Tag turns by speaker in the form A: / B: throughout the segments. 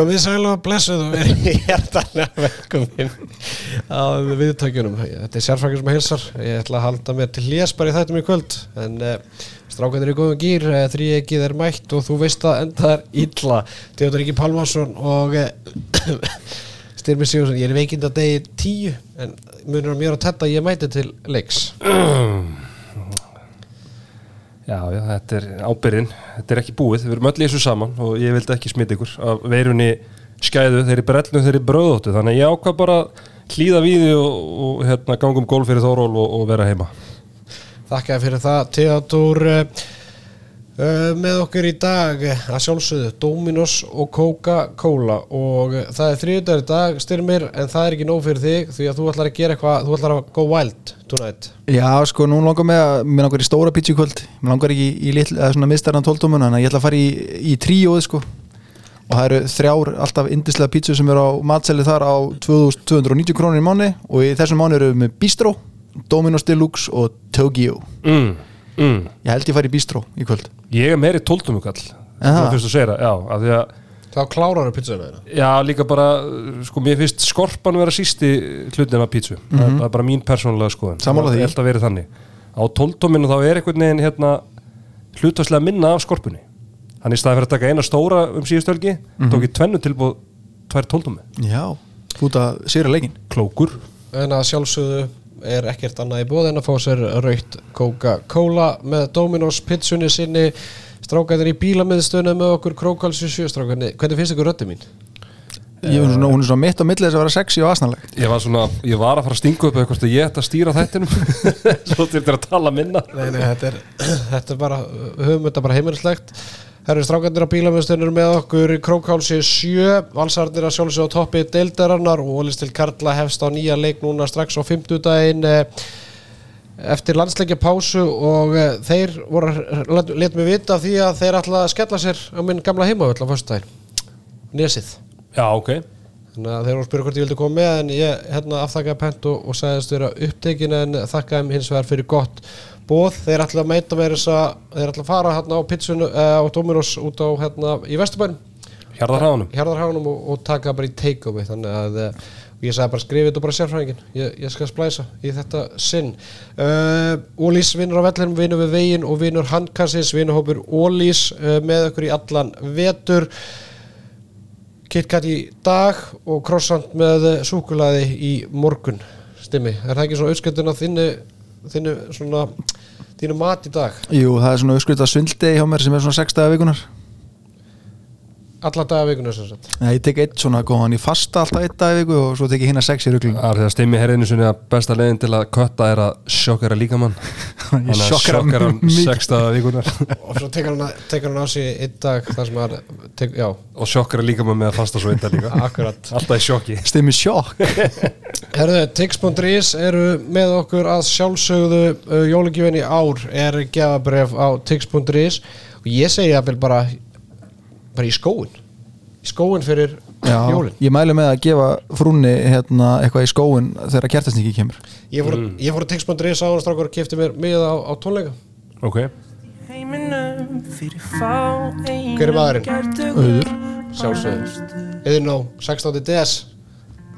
A: Komið sæl og blessuð og verið hjertanlega velkomin á viðtökjunum. Þetta er sérfrækjum sem hilsar. Ég ætla að halda mér til hljésbar í þættum í kvöld. En uh, strákanir í góðum gýr, uh, þrý ekkið er mætt og þú veist að enda er illa. Teodor Ríki Pálmarsson og uh, Styrmi Sjónsson. Ég er veikind að degi tíu en munur á mér að tetta ég mæti til leiks.
B: Já, já, þetta er ábyrðin, þetta er ekki búið, við erum öll í þessu saman og ég vildi ekki smita ykkur af veirunni skæðu, þeir eru brellnu, þeir eru bröðóttu, þannig að ég ákvað bara hlýða við og, og hérna, gangum gól fyrir Þóról og, og vera heima.
A: Þakka fyrir það, Teodor með okkur í dag að sjálfsögðu Dominos og Coca-Cola. Og það er þrjúdagur í dag styrmir en það er ekki nóg fyrir þig því að þú ætlar að gera eitthvað, þú ætlar að go wild tonight.
C: Já, sko, nú langar mig að mér langar í stóra pítsu kvöld. Mér langar ekki í, í litl, eða svona miðstærna tóltómun þannig að ég ætla að fara í, í tríóð sko. Og það eru þrjár alltaf indislega pítsu sem eru á matseli þar á 2290 krónir í mánu og í þessum mánu eru við með Bistro, Dominos Deluxe og Tokyo.
B: Mm, mm.
C: ég held ég fari í Bistro í kvöld
B: Ég er meiri tóltumukall,
C: Aha.
B: það fyrst að segja það, já, af því að,
A: Þá klárar pizzuna þeirra.
B: já, líka bara, sko, mér finnst skorpan vera sísti hlutin af pítsu, það, er, það er bara mín persónulega
C: því.
B: Ég held að vera þannig. Á tóltuminu þá er einhvern veginn, hérna, hlutværslega minna af skorpunni. Þannig í staði fyrir að taka eina stóra um síðustölgi,
C: Mhm.
B: tók ég tvennu tilbúð tvær tóltumi.
C: Já, út að séra leikin
B: Klókur.
A: En að sjálfsögðu er ekkert annað í bóð en að fá sér raukt Coca-Cola með Dominos pizzunni sinni. Strákanir í bílamiðstöðuna með okkur Krókalsi 7 strákanir, hvernig finnst ykkur rötti mín?
C: ég, er svona, hún er svona mitt á milli þess að vera sexy og asnaleg
B: Ég var svona, ég var að fara að stinga upp eitthvað að ég ætti að stýra þættinum. Svo til þetta að tala minna.
A: Nei, nei, þetta er, þetta er bara við höfum þetta bara heimilislegt Herru strákanir á bílamiðstöðunir með okkur. Krókalsi 7 valsarnir að sjálfsögðu á toppi deildarannar og Ólist til Karla hefst á nýja leik núna strax á 50 daginn eftir landsleikja pásu og uh, þeir voru leta mig vita því að þeir ætla að skella sér á minn gamla heimavöll á fyrstudaginn Nesið.
B: Já, ok.
A: Þannig að þeir voru að spyrja hvort ég vildi koma með en ég hérna afþakkaði pent og, og sagðist vera upptekin en þakkaði hins vegar fyrir gott bóð þeir ætla að meita mér þess að þeir ætla að fara hérna á pizzunu uh, á Dominos út á hérna í Vesturbæn
B: Hjarðarháðunum
A: Hjarðarháunum og, og taka bara í take-away. Þannig að uh, ég sagði bara skrifið þetta bara sérfræðingin ég, ég skal splæsa í þetta sinn. Uh, Ólís vinnur á vellinum vinnur við veginn og vinnur handkassins. Vinnuhópur Ólís með okkur í allan vetur. KitKat í dag og croissant með súkulaði í morgun. Stimmi, er það ekki svona auðskjöldun að þinni, þinni svona þínu mat í dag,
C: Jú, það er svona uppskrift að svindli hjá mér sem er svona sex daga vikunar
A: alla daga vikunar sem sagt.
C: Nei, ég tek eitt svona góðan í fasta alltaf eitt dag í viku og svo tek ég hérna sex í ruglun
B: Það er því að stimmi herriðinu sinni að besta leiðin til að kötta er að sjokkara líkamann. Þannig að
C: sjokkera
B: hann
C: mikið.
B: sextaða vikunar
A: og svo tekur hann, tekur hann á sig einn dag þar sem já,
B: og sjokkara líkamann með að fasta svo einnig líka.
A: Akkurat.
B: Alltaf í sjokki.
C: Stimmi sjokk.
A: Herðu, Tix.is eru með okkur að sjálfsögðu uh, jólugjöfin í ár er gefabref á Tix.is og ég segi að bara bara í skóin í skóin fyrir
C: Já,
A: jólin.
C: ég mælu með að gefa frúnni hérna, eitthvað í skóin þegar kertasningi kemur.
A: Ég fór, ég fór að Tix.is á hann strákur og kefti mér miða á, á tónleika.
B: Ok.
A: Hver er maðurinn?
C: Auður.
A: sjálfsögðu. Eðin á 16. DS.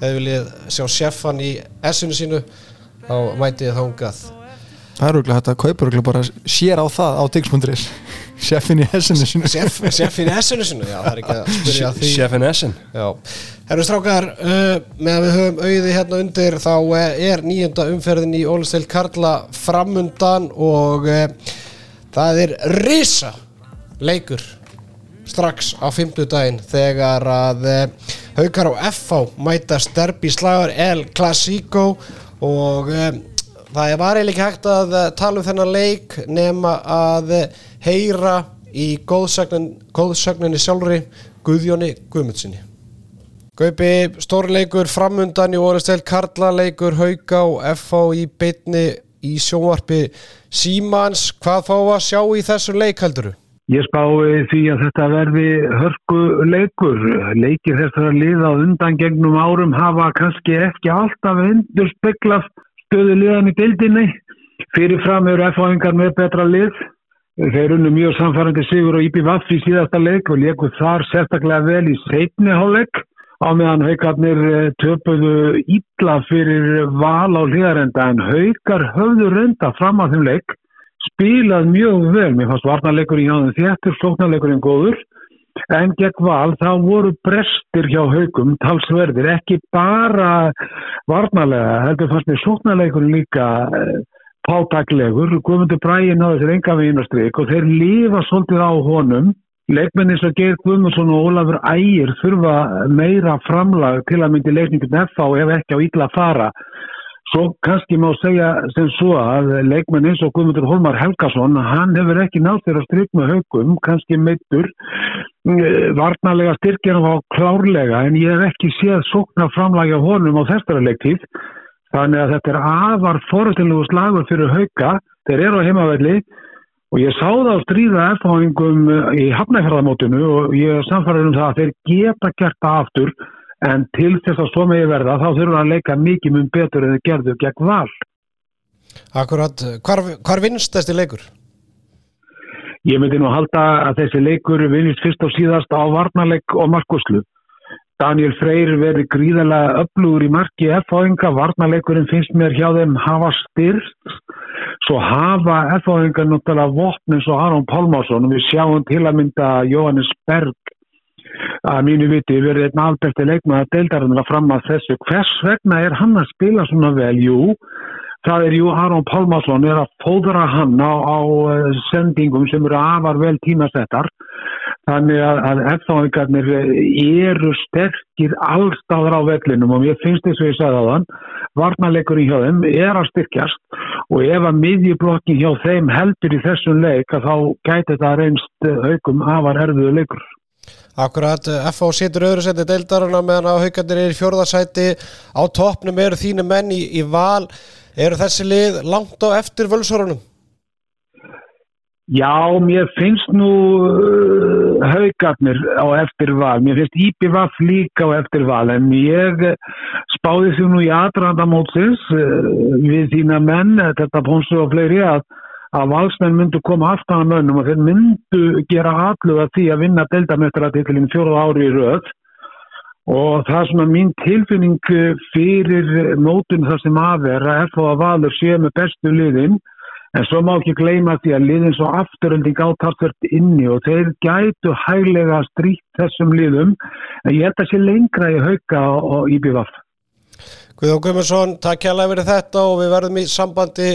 A: Eða viljið sjá sjeffan í S-inu sínu þá mæti ég þángað
C: Það er auðvitað þetta kaupur auðvitað bara sér á það á Tix.is Sjeffin í hessinu sinu
A: Sjeff, sjeffin í S-inu sínu, já það er ekki að spyrja að því.
B: Chefin Essen.
A: Já, herru strákar uh, með að við höfum auði hérna undir þá uh, er nýjunda umferðin í Ólistil Karla framundan og uh, það er risa leikur strax á 50 daginn þegar að uh, Haukar og FH mæta sterbi slagur El Clasico og uh, það var eiginlega hægt að uh, tala um þennan leik nema að heyra í góðsögnin, góðsögninni sjálfri Guðjóni Guðmundsinni Gaupi, stórleikur framundan í orðistel Karlaleikur, Hauka og FH í beitni í sjónvarpi Símans, hvað fá að sjá í þessu leik helduru?
D: Ég spái því að þetta verði hörku leikur. Leikir þessara liða undan gegnum árum hafa kannski ekki alltaf endur speklast stöðu liðan í dildinni. Fyrirfram eru F-áingar með betra lið Þeir unnu mjög samfærandi sigur og IPVF í síðasta leik og leiku þar sérstaklega vel í setni hálfleik á meðan haugarnir eh, töpuðu ítla fyrir val á hlýðarenda en haugar höfðu reynda fram á þeim leik spilað mjög vel. Mér fannst varnarleikur í jáðum þéttur, slóknarleikurinn góður en gegn val þá voru brestir hjá haugum talsverðir, ekki bara varnarlega, heldur fannst mér slóknarleikurinn líka pátaglegur, Guðmundur Bræði náði sér enga við einastrik og þeir lifa svolítið á honum. Leikmenni svo Geir Guðmundsson og Ólafur Ægir þurfa meira framlag til að myndi leikningin FA og ef ekki á ítla að fara. Svo kannski má segja sem svo að leikmenni eins og Guðmundur Holmar Helgason hann hefur ekki nátt þeirra stryk með haugum, kannski meittur mm, varnalega styrkjana á klárlega en ég hef ekki séð sóknar framlagi á honum á þessara leiktíð Þannig að þetta er afar fórhaldilegu slagur fyrir hauka, þeir eru á heimavelli og ég sá það á stríða erfáingum í hafnæferðamótinu og ég er samfærið um það að þeir geta gert það aftur en til þess að svo megi verða þá þurfum að leika mikið mjög betur en þeir gerðu gegn val.
A: Akkurat, hvar, hvar vinnst þessi leikur?
D: Ég myndi nú halda að þessi leikur vinnist fyrst og síðast á varnarleik og markuslu. Daniel Freyr verið gríðarlega öflugur í marki F-áðinga, varnarleikurinn finnst mér hjá þeim hafa styrst svo hafa F-áðinga náttúrulega vopn eins og Aron Pálmásson og við sjáum til að mynda Jóhannes Berg að mínu viti verið einn albætti leikmaða deildarinn að fram að þessu. Hvers vegna er hann að spila svona vel? Jú, það er jú Aron Pálmásson er að fóðra hann á, á eh, sendingum sem eru afar vel tímasettar Þannig að, að eftirfáðingarnir eru sterkir allstáðar á vellinum og mér finnst þess að ég sagði á þann, varnarleikurinn hjá þeim er að styrkjast og ef að miðjublokkin hjá þeim heldur í þessum leik að þá gæti þetta reynst haugum afar erfiðu leikur.
A: Akkurat, FH setur öðru seti deildarana meðan að haugarnir er í fjörðarsæti á toppnum eru þínu menn í, í val, eru þessi lið langt á eftir völsórunum?
D: Já, mér finnst nú uh, haugarnir á eftirval, mér finnst Íbivaf líka á eftirval en ég spáði því nú í aðrandamótsins uh, við þína menn, þetta Ponsu og fleiri að, að valsmenn myndu koma aftan að mönnum og þeir myndu gera alluga því að vinna deltamestratitlinn fjóruð ári í röð. Og það sem að mín tilfinning fyrir nótun þar sem aðverða er þó að valur sé með bestu liðinn En svo má ekki gleyma því að liðin svo afturölding átartvört inni og þeir gætu hæglega strýtt þessum liðum en ég held að sé lengra í hauka og íbjöfaf.
A: Guðjón Guðmundsson, takk hjálpa verið þetta og við verðum í sambandi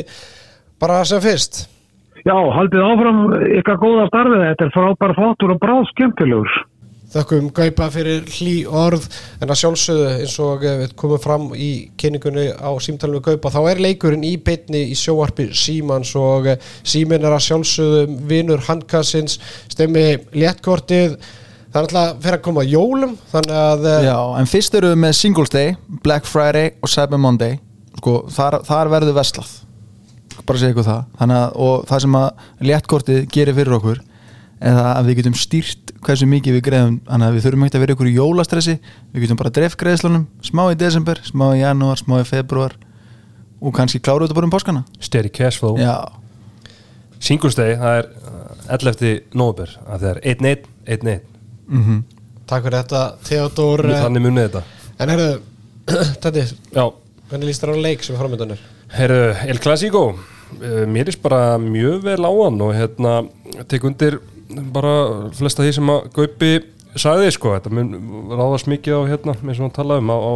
A: bara sem fyrst.
D: Já, haldið áfram ykkar góða starfið, þetta er frábær fótur og bráð skemmtilegur.
A: Þakkum Gaupa fyrir hlý orð. En að sjálfsögðu eins og við komum fram í kynningunni á símtalinu Gaupa þá er leikurinn í bytni í sjóarpi Símans og Símin er að sjálfsögðu vinur handkassins. Stemmi léttkortið. Það er alltaf fyrir að koma jólum þannig að
C: Já, en fyrst eru við með Singles Day, Black Friday og Cyber Monday. Sko, þar, þar verður vestlað bara segja ykkur það. Að, og það sem að léttkortið gerir fyrir okkur eða að við getum stýrt hversu mikið við greiðum. Þannig að við þurfum ekki að vera ykkur í jólastressi við getum bara dreft greiðslunum smá í desember, smá í janúar, smá í februar og kannski kláru þetta bara um páskana.
B: Steri cashflow Singulstegi, það er 11. Uh, nóber, það er 1-1 1-1
C: mm -hmm.
A: Takk fyrir þetta, Theodor
B: Þannig munið þetta.
A: En herru, þetta hvernig líst það á leik sem framöndanir?
B: Herru, El Clasico. Uh, mér er bara mjög vel á hann og hérna, tek undir bara flesta því sem að Gaupi sagði sko, þetta mun ráðast mikið á hérna, eins og hann talaði um á, á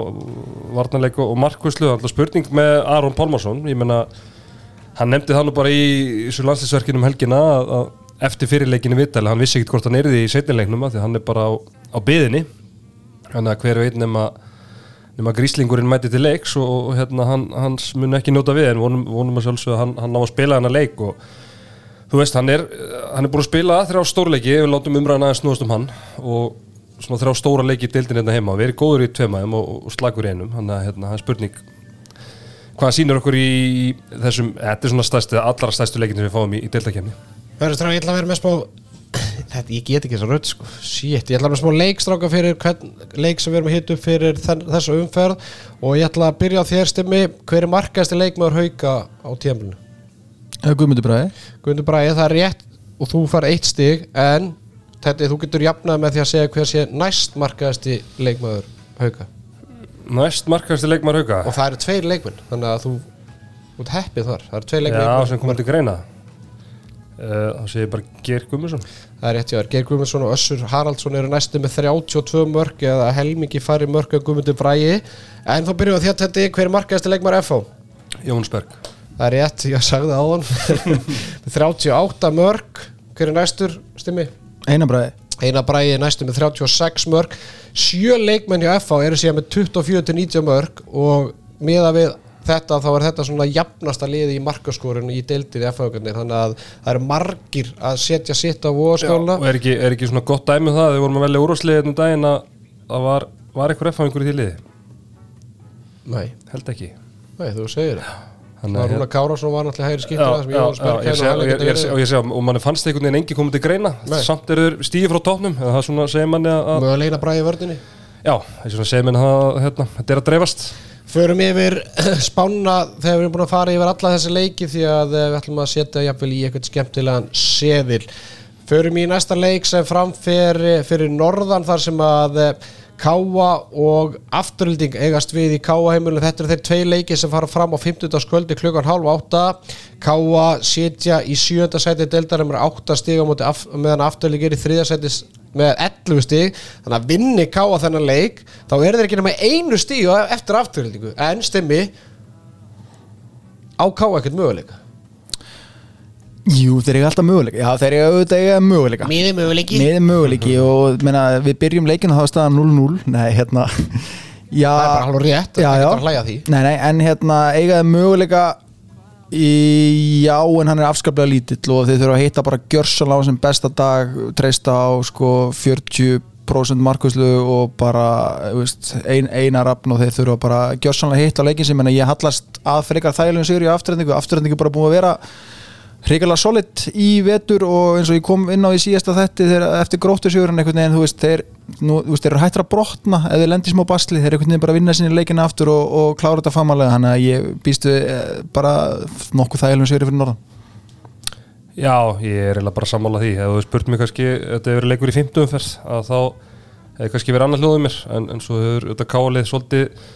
B: varnarleiku og markvöslu alltaf spurning með Aron Pálmarsson. Ég menna, hann nefndi það nú bara í þessu landslýsverkinum helgina að, að eftir fyrirleikinu vitæli, hann vissi ekkit hvort hann er í setnileiknum að því hann er bara á, á byðinni þannig að hver veit nema nema gríslingurinn mæti til leiks og, og hérna hann, hans mun ekki njóta við en vonum, vonum að sjálfsögða hann, hann ná að spila hann að leik og þú veist, hann er, hann er búin að spila þrjá stórleiki, við látum umræðan aðeins snúast um hann og svona þrjá stóra leiki í deildin hérna heima, við erum góður í tveimaðum og, og slagur í einum, hann er hérna, spurning hvað sýnir okkur í þessum, þetta er svona stærstu, allra stærstu leikin sem við fáum í, í deildakefni
A: Verður ég ætla að vera með smá þetta, ég get ekki þess að raud sko. Shit, ég ætla að vera með smá leikstráka fyrir hvern leik sem við erum að hita upp fyrir þessu umferð. Og ég ætla að byrja á þér stimmi. Hver er markaðasti
C: Guðmundur Bræði
A: Guðmundur Bræði, það er rétt og þú far eitt stig en þetta þú getur jafnað með því að segja hver sé næst markaðasti leikmaður hauka.
B: Næst markast leikmar hauka?
A: Og það eru tveir leikmenn þannig að þú þú ert heppið þar. Það eru tveir
B: Já,
A: leikmenn
B: sem komið til greina. Uh, Þá sé ég bara Geir Gummarsson
A: það er rétt þér. Geir Guðmundsson og Össur Haraldsson eru næstu með 32 mörg eða helmingi færri mörg en Guðmundur Bræi en þá byrjuðum við að þetta er hver er markaðasti leikmaður FH
B: Jónsberg
A: það er rétt, ég sagði það áðan. Með 38 mörg hver er næstur stimmi?
C: einabræði
A: Einar Bræði er næstu með 36 mörg sjö leikmenn hjá FH eru síðan með 24-90 mörg og miða við þetta þá er þetta svona jafnasta liði í markaskorun í deildir í FH-gögnir þannig að það eru margir að setja sitt á vóðskáluna
B: Og er ekki, er ekki svona gott dæmi um það Við vorum að velja úrvarsliðið um daginn að það var, var eitthvað F á einhverju í því liði?
A: Nei,
B: Held ekki.
A: Nei, þú segir það
B: Að-
A: Rúna Kárásson var náttúrulega hægri skiptur
B: og ég sé að og manni fannst einhvern veginn engi komið til greina
A: Nei.
B: samt eru þeir stíði frá tóknum það er svona segir manni að, að
A: Mögulegna bræði vördinni
B: já, það er svona segir manni að hérna, þetta er að dreifast
A: Förum yfir spána þegar við erum búin að fara yfir alla þessi leiki því að eh, við ætlum að setja jafnvel í eitthvað skemmtilegan seðil. Förum í næsta leik sem framfer fyrir norðan þar sem að eh, Káa og afturölding eigast við í Káa heimilinu. Þetta eru þeir tvei leiki sem fara fram á 50. sköldi klukkan halv átta. Káa setja í sjönda sæti deildar með 8 stig á móti af, meðan afturölding er í þriðja sæti með 11 stig. Þannig að vinni Káa þennan leik þá eru þeir ekki nema einu stig á- eftir afturöldingu en stemmi á Káa ekkert möguleika
C: Jú, þeir eru alltaf möguleika. Já, þeir eru auðvitað eiga möguleika.
A: Miði möguleiki.
C: Miði möguleiki og meina, við byrjum leikinu þá staðan 0-0 Nei, hérna Já,
A: Það er bara alveg rétt, það
C: já, já.
A: ekki að hlæja að því.
C: Nei, nei, en hérna eigaði möguleika í, Já, en hann er afskaplega lítill og þeir þurfa að hitta bara gjörsalega á sem besta dag treysta á sko 40% markvæslu og bara þú veist, ein, eina rafn og þeir þurfa bara gjörsalega hitta á leikin sem en ég hallast að frekar þægilegum sigur í afturhendingu afturhendingu bara búin að vera hrigalega solid í vetur og eins og ég kom inn á í síðasta þetti þegar eftir gróttusjörun einhvern veginn, þú veist, þeir, nú, þú veist, þeir eru hættir að brotna eða þeir lendi í smá basli, þeir eru einhvern veginn bara að vinna sinni leikina aftur og, og klára þetta famalega, þannig að ég býstu eh, bara nokkuð þægilegum sjöri fyrir norðan.
B: Já, ég er eiginlega bara að sammála því. Ef þú spurt mig kannski, þetta hefur verið leikur í 50 umferð að þá hefur kannski verið annað hljóðum mér en, en svo hefur þetta kálið svolítið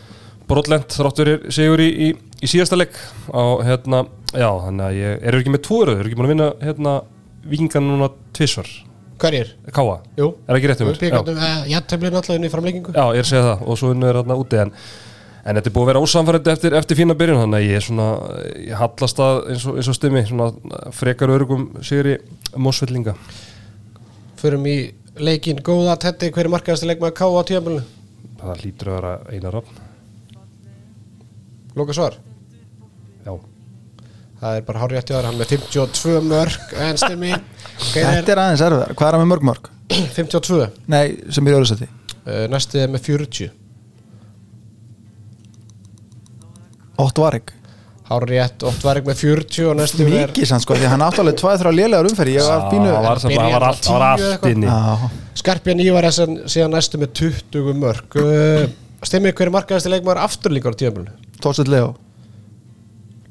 B: brotlent þrátt verið sigur í, í, í síðasta leik. Á hérna, já, þannig að ég er ekki með tvoruð, er ekki búin að vinna hérna vikingan núna tvisvar?
A: Hverjir?
B: Káa,
A: Jú.
B: Er ekki rétt um mér? Já.
A: Píkandum, jættemli náttúrulega inn í framleikingu
B: Já, ég er að segja það og svo unnur er þarna úti en, en þetta er búið að vera ósamfærandi eftir, eftir fína byrjun þannig að ég er svona, ég hallast að eins og, eins og stimmi, svona frekar örgum sigri mósvillinga
A: Förum í leikin góða Tetti, hver er markaðasti leikmaður Káa á tíðanbölinu?
B: það lítur að vera einar rafn
A: Lóka svar?
B: Já,
A: Það er bara hár rétt hjá þér, hann með 52 mörg en stemmi Hver
C: Þetta er aðeins erfiðar, hvað er hann með mörg mörg?
A: er 52 uh,
C: Nei, sem er í öðru seti
A: Næsti er með 40
C: Ótt Vareg
A: Hár rétt, oft var ekki með 40 og næsti er
C: Mikið sann sko, því hann áttalega tvæð þrjá lélegar umferði Ég var pínu
B: það var, allt, það var
A: Byrjaði á
B: allt
A: 10
B: inni.
C: Já,
A: Skarpjan Ívar er sem- síðan næstu með 20 mörg uh, Stemmi, hver er markaðasti leikmaður afturlíkar á
C: Tórsett Leo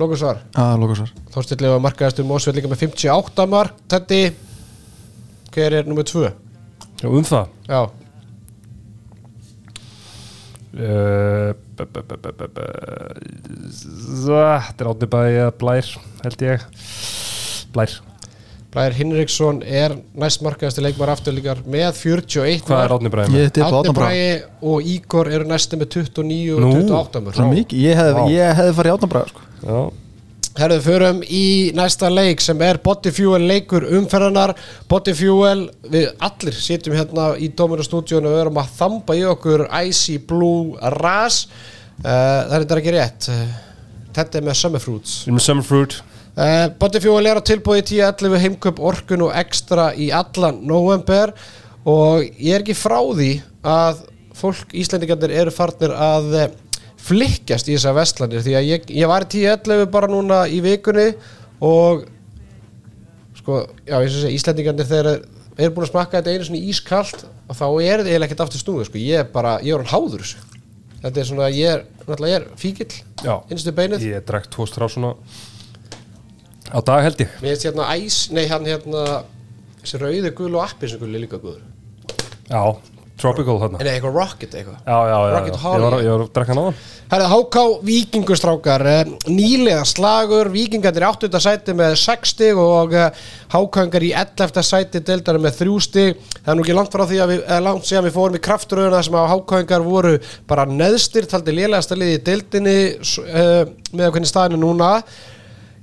C: Lókusvar
A: Þorstill Lefa markaðastu Mósveld líka með 58 mark Tetti, hver er nummið 2?
B: Já, um það
A: Já,
B: Uh, Þetta er átni bæði Blær, held ég Blær,
A: Blær Hinriksson er næst markaðasti leikmaður afturlíkar með 41
B: hvað er átni
C: tippa
A: Átni Bræði og Ígor eru næstu með 29 og
B: Nú,
A: 28 mörg
C: Það er mikið, ég hefði, hefði farið í Átna Braga sko.
B: Já,
A: Herðu, förum í næsta leik sem er Body Fuel leikur umferðanar Body Fuel, við allir sitjum hérna í Dóminu stúdíun og við erum að þamba í okkur Icy Blue Ras. Uh, Það er þetta ekki rétt. Þetta er með Summer Fruits.
B: Við erum með Summer Fruit
A: Uh, Body Fuel er á tilbúið í 10.11 heimköp orkun og ekstra í allan november og ég er ekki frá því að fólk Íslendingarnir eru farnir að eh, flikkjast í þessar vestlanir því að ég, ég var í 10.11 bara núna í vikunni og sko, já, ég sé Íslendingarnir þegar er búin að smakka þetta einu svona ískalt og þá er þetta eiginlega ekkert aftur snúið sko. ég er bara, ég er hann háður þessu. Þetta er svona, ég er, náttúrulega ég er fíkill
B: Já,
A: innstu beinuð
B: ég drekk tvo strá svona á dag held ég
A: Mér finnst hérna æs, nei hann hérna þessi rauði gul og appi sem gul er líka guður
B: Já, Tropical þarna
A: en eitthvað Rocket eitthvað
B: Já, já, já,
A: Rocket
B: já.
A: Holly.
B: Ég var, ég var að drekka hann
A: Herra, HK Víkingustrákar eh, nýlega slagur, Víkingarnir í 8. sæti með 6 stig og eh, HK-ingar í 11. sæti deildar með 3 stig, það er nú ekki langt frá því að við, eh, langt síðan við fórum í krafturöðuna sem að HK-ingar voru bara neðstir taldi lélegasta liði í deildinni uh, með hvernig staðinu núna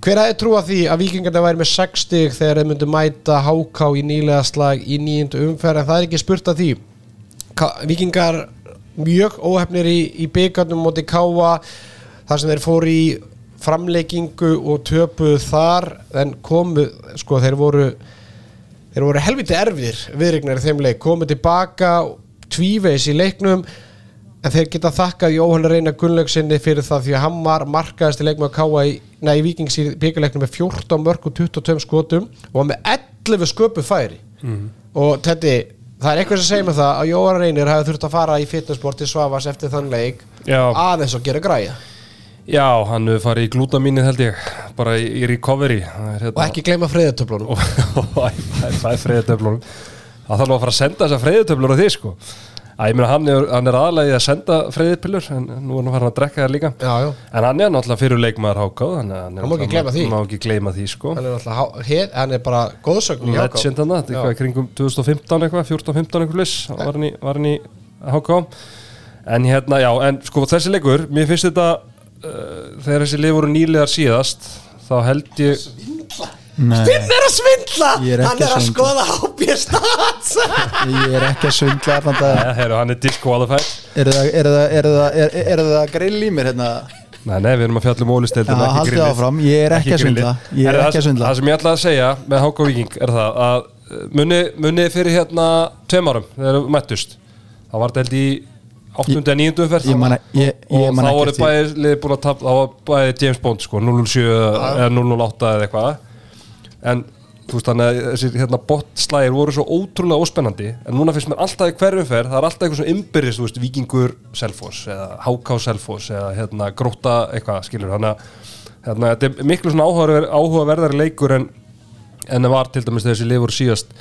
A: hver að þið trúa því að Víkingarnir væri með 6 stig þegar þeir myndu mæta HK í nýlega slag í nýjundu umferð? En það er ekki spurt að því. Víkingar mjög óhefnir í, í byggarnum móti Káa þar sem þeir fóru í framleikingu og töpuð þar en komu, sko þeir voru þeir voru helviti erfir viðrignar í þeim leik, komu tilbaka tvíveis í leiknum en þeir geta þakkað Jóhann Reyna Gunnlaugsinni fyrir það því að hann var markaðist í leiknum að Káa í, nei, í Víkings í byggarleiknum með 14 mörg og 22 skotum og var með 11 sköpu færi og Teddy, það er eitthvað sem segir með það að Jóhann Reynir hafi þurft að fara í fitnessport til Svavas eftir þann leik
B: Já.
A: aðeins og gera græja
B: Já, hann hefur farið í glútamínið held ég Bara í, í recovery er hérna-
A: og ekki gleyma friðartöflunum
B: og það er freyðutöflunum það þarf að fara að senda því sko að ég meina hann er, hann er aðalega í að senda freyðupillur en nú er hann farin að drekka þær líka.
A: Já, já,
B: en hann er náttúrulega fyrir leikmaður hákáð hann, hann, er
A: Hann má ekki
B: náttúrulega-
A: gleyma því.
B: má ekki gleyma því sko.
A: Hann er há- hér, hann er bara góðsögn í Háká.
B: Legend hann, þetta er eitthvað kringum 2015 eitthvað, 14-15 eitthvað liss var hann í, var hann í háká. En hérna, já, en sko þessi leikur mér finnst þetta uh, þegar þessi leik voru nýlegar síðast þá held ég
C: Nei,
A: Finn er að svindla,
C: er ekki
A: hann er
C: að
A: að skoða HB Stats
C: ég er ekki að svindla
B: Nei, heru, hann er disqualified
C: Er það, er það, er það, er, er það grill í mér hérna?
B: Nei, nei, við erum að fjalla um ólisteildin
C: Já, haldið áfram, ég er ekki að
B: grillið.
C: svindla Ég er ekki að
B: það,
C: svindla
B: það sem ég ætla að segja með Háka Víking er það að uh, muni, muni fyrir hérna tveim árum þegar við mættust þá var þetta held í 8. og 9. umferð
C: Ég man- ég- ég
B: og þá voru
C: því.
B: bæði liðið búin að tapa þá var bæði James Bond sko 007 eða 008 eða eitthvað en þú veist þannig að þessi hérna bottslægir voru svo ótrúlega óspennandi. En núna finnst mér alltaf í hverjum fer það er alltaf eitthvað svona ymbirist, þú veist, Víkingur Selfoss eða HK Selfoss eða hérna Gróta eitthvað, skilur þannig að hérna, þetta er miklu svona áhugaverðar, áhugaverðari leikur en, en það var til dæmis þessi voru síðast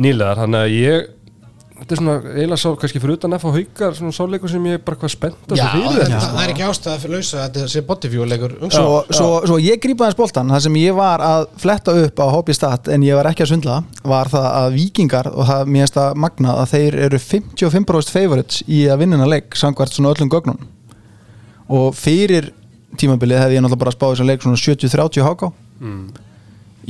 B: nýlegar, þannig að ég þetta er svona, eiginlega sá, kannski fyrir utan F á haukar, svona sáleikur sem ég er bara hvað spennt að
A: Já,
B: svo fyrir
A: það,
B: þetta
A: það er ekki ástæða fyrir lausa að þetta sé bodyfjúleikur
C: Svo, svo, svo ég grípa aðeins boltan það sem ég var að fletta upp á Hobby Stat en ég var ekki að svindla var það að vikingar og það mér finnst það magna að þeir eru 55% favorites í að vinnina leik samkvært svona öllum gögnum. Og fyrir tímabilið hefði ég náttúrulega bara spáð þess að leik svona 70-30 háká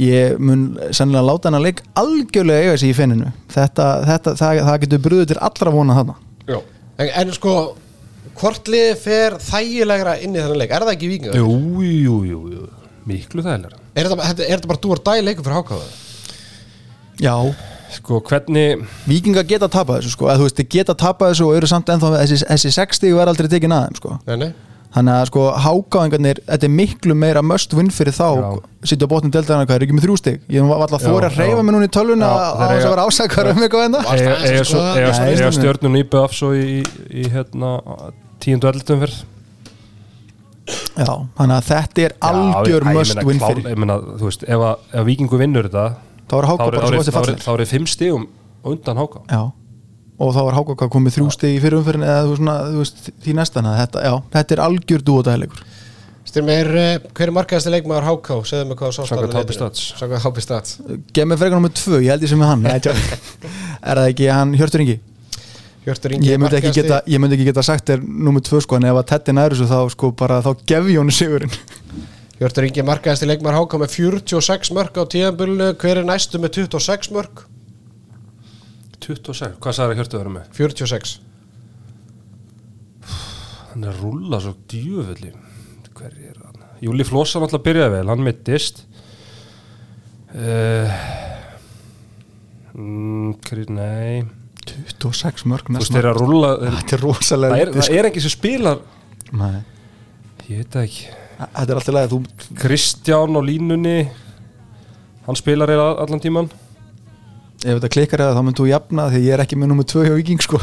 C: ég mun sennilega láta hennar leik algjörlega eiga sig í finninu. Þetta, þetta, það, það getur brúðið til allra vona þarna.
B: Já.
A: en, en sko, hvort liði fer þægilegra inn í þennan leik, er það ekki vikingar?
B: Jú, jú, jú, jú, miklu þægilega
A: Er þetta, þetta, er þetta bara dúar dæ leikur fyrir hákáða?
C: já,
B: Sko, hvernig
C: vikingar geta tapað þessu sko, eða þú veist, þeir geta tapað þessu og eru samt ennþá þessi, þessi 60 verða aldrei tekin aðeim sko.
A: Nei, nei
C: Þannig að sko hákáðingarnir, þetta er miklu meira must win fyrir þá, sitja á botnum deltaðana hvað er ekki með þrjú stig, ég var alltaf þóri að reyfa mig núna í tölvuna á þess að vera ásakar um eitthvað
B: Eiga-
A: aðeins að
B: eiga svo- íbjöð í, í, hérna 10. og 11. umferð.
C: Já, þannig að þetta er algjör win
B: klár-
C: fyrir
B: Ég meina, þú veist, ef, að, ef vikingu vinnur þetta
C: þá er
B: þá
C: háká
B: er-
C: bara
B: þá
C: svo
B: er-
C: þessi
B: þá er-
C: fallir
B: þá er fimm stigum undan háká
C: Já, og þá er háká komið þrjú stig í fyrir umferðin eða þú, svona, þú veist, því næstan þetta, já, þetta er algjör dúodæðilegur
A: Styrir mér, uh, hver er markaðasti leikmaður háká? Segðu mig hvað sást
B: Samkvæmt
A: á
B: HB
A: netinu.
B: Stats.
A: Samkvæmt HB Stats
C: Gef mér frekar nummer tvö, ég held ég sem er hann. Er það ekki hann Hjörtur Ingi?
A: Hjörtur Ingi
C: Ég myndi ekki geta, ég myndi ekki geta sagt þér nummer tvö sko, en ef að Teddy næri svo þá sko bara þá gef ég honum sigurinn
A: Hjörtur Ingi markaðasti leikmaður háká með 46 mörg á tíðanbölinu Hver er næstu með 26 mörg?
B: 26, hvað sagði Hjörtu að vera með?
A: 46
B: Hann er að rúlla svo djöfulli. Hver er hann? Júli Flósa náttúrulega byrjaði vel, hann mittist. Uh, mm, hver, Nei.
C: 26 mörg
B: Þú veist, þeir að rúlla þeir,
C: Þetta er rosalega
B: það, er,
C: lítið,
B: það er ekki sem spilar
C: sko. Nei.
B: Ég veit það ekki.
C: Þetta er alltaf þú,
B: Kristján á línunni. Hann spilar allan tíman
C: Ef þetta klikkar eða þá mynd þú jafna Því ég er ekki með nummer 2 hjá Viking sko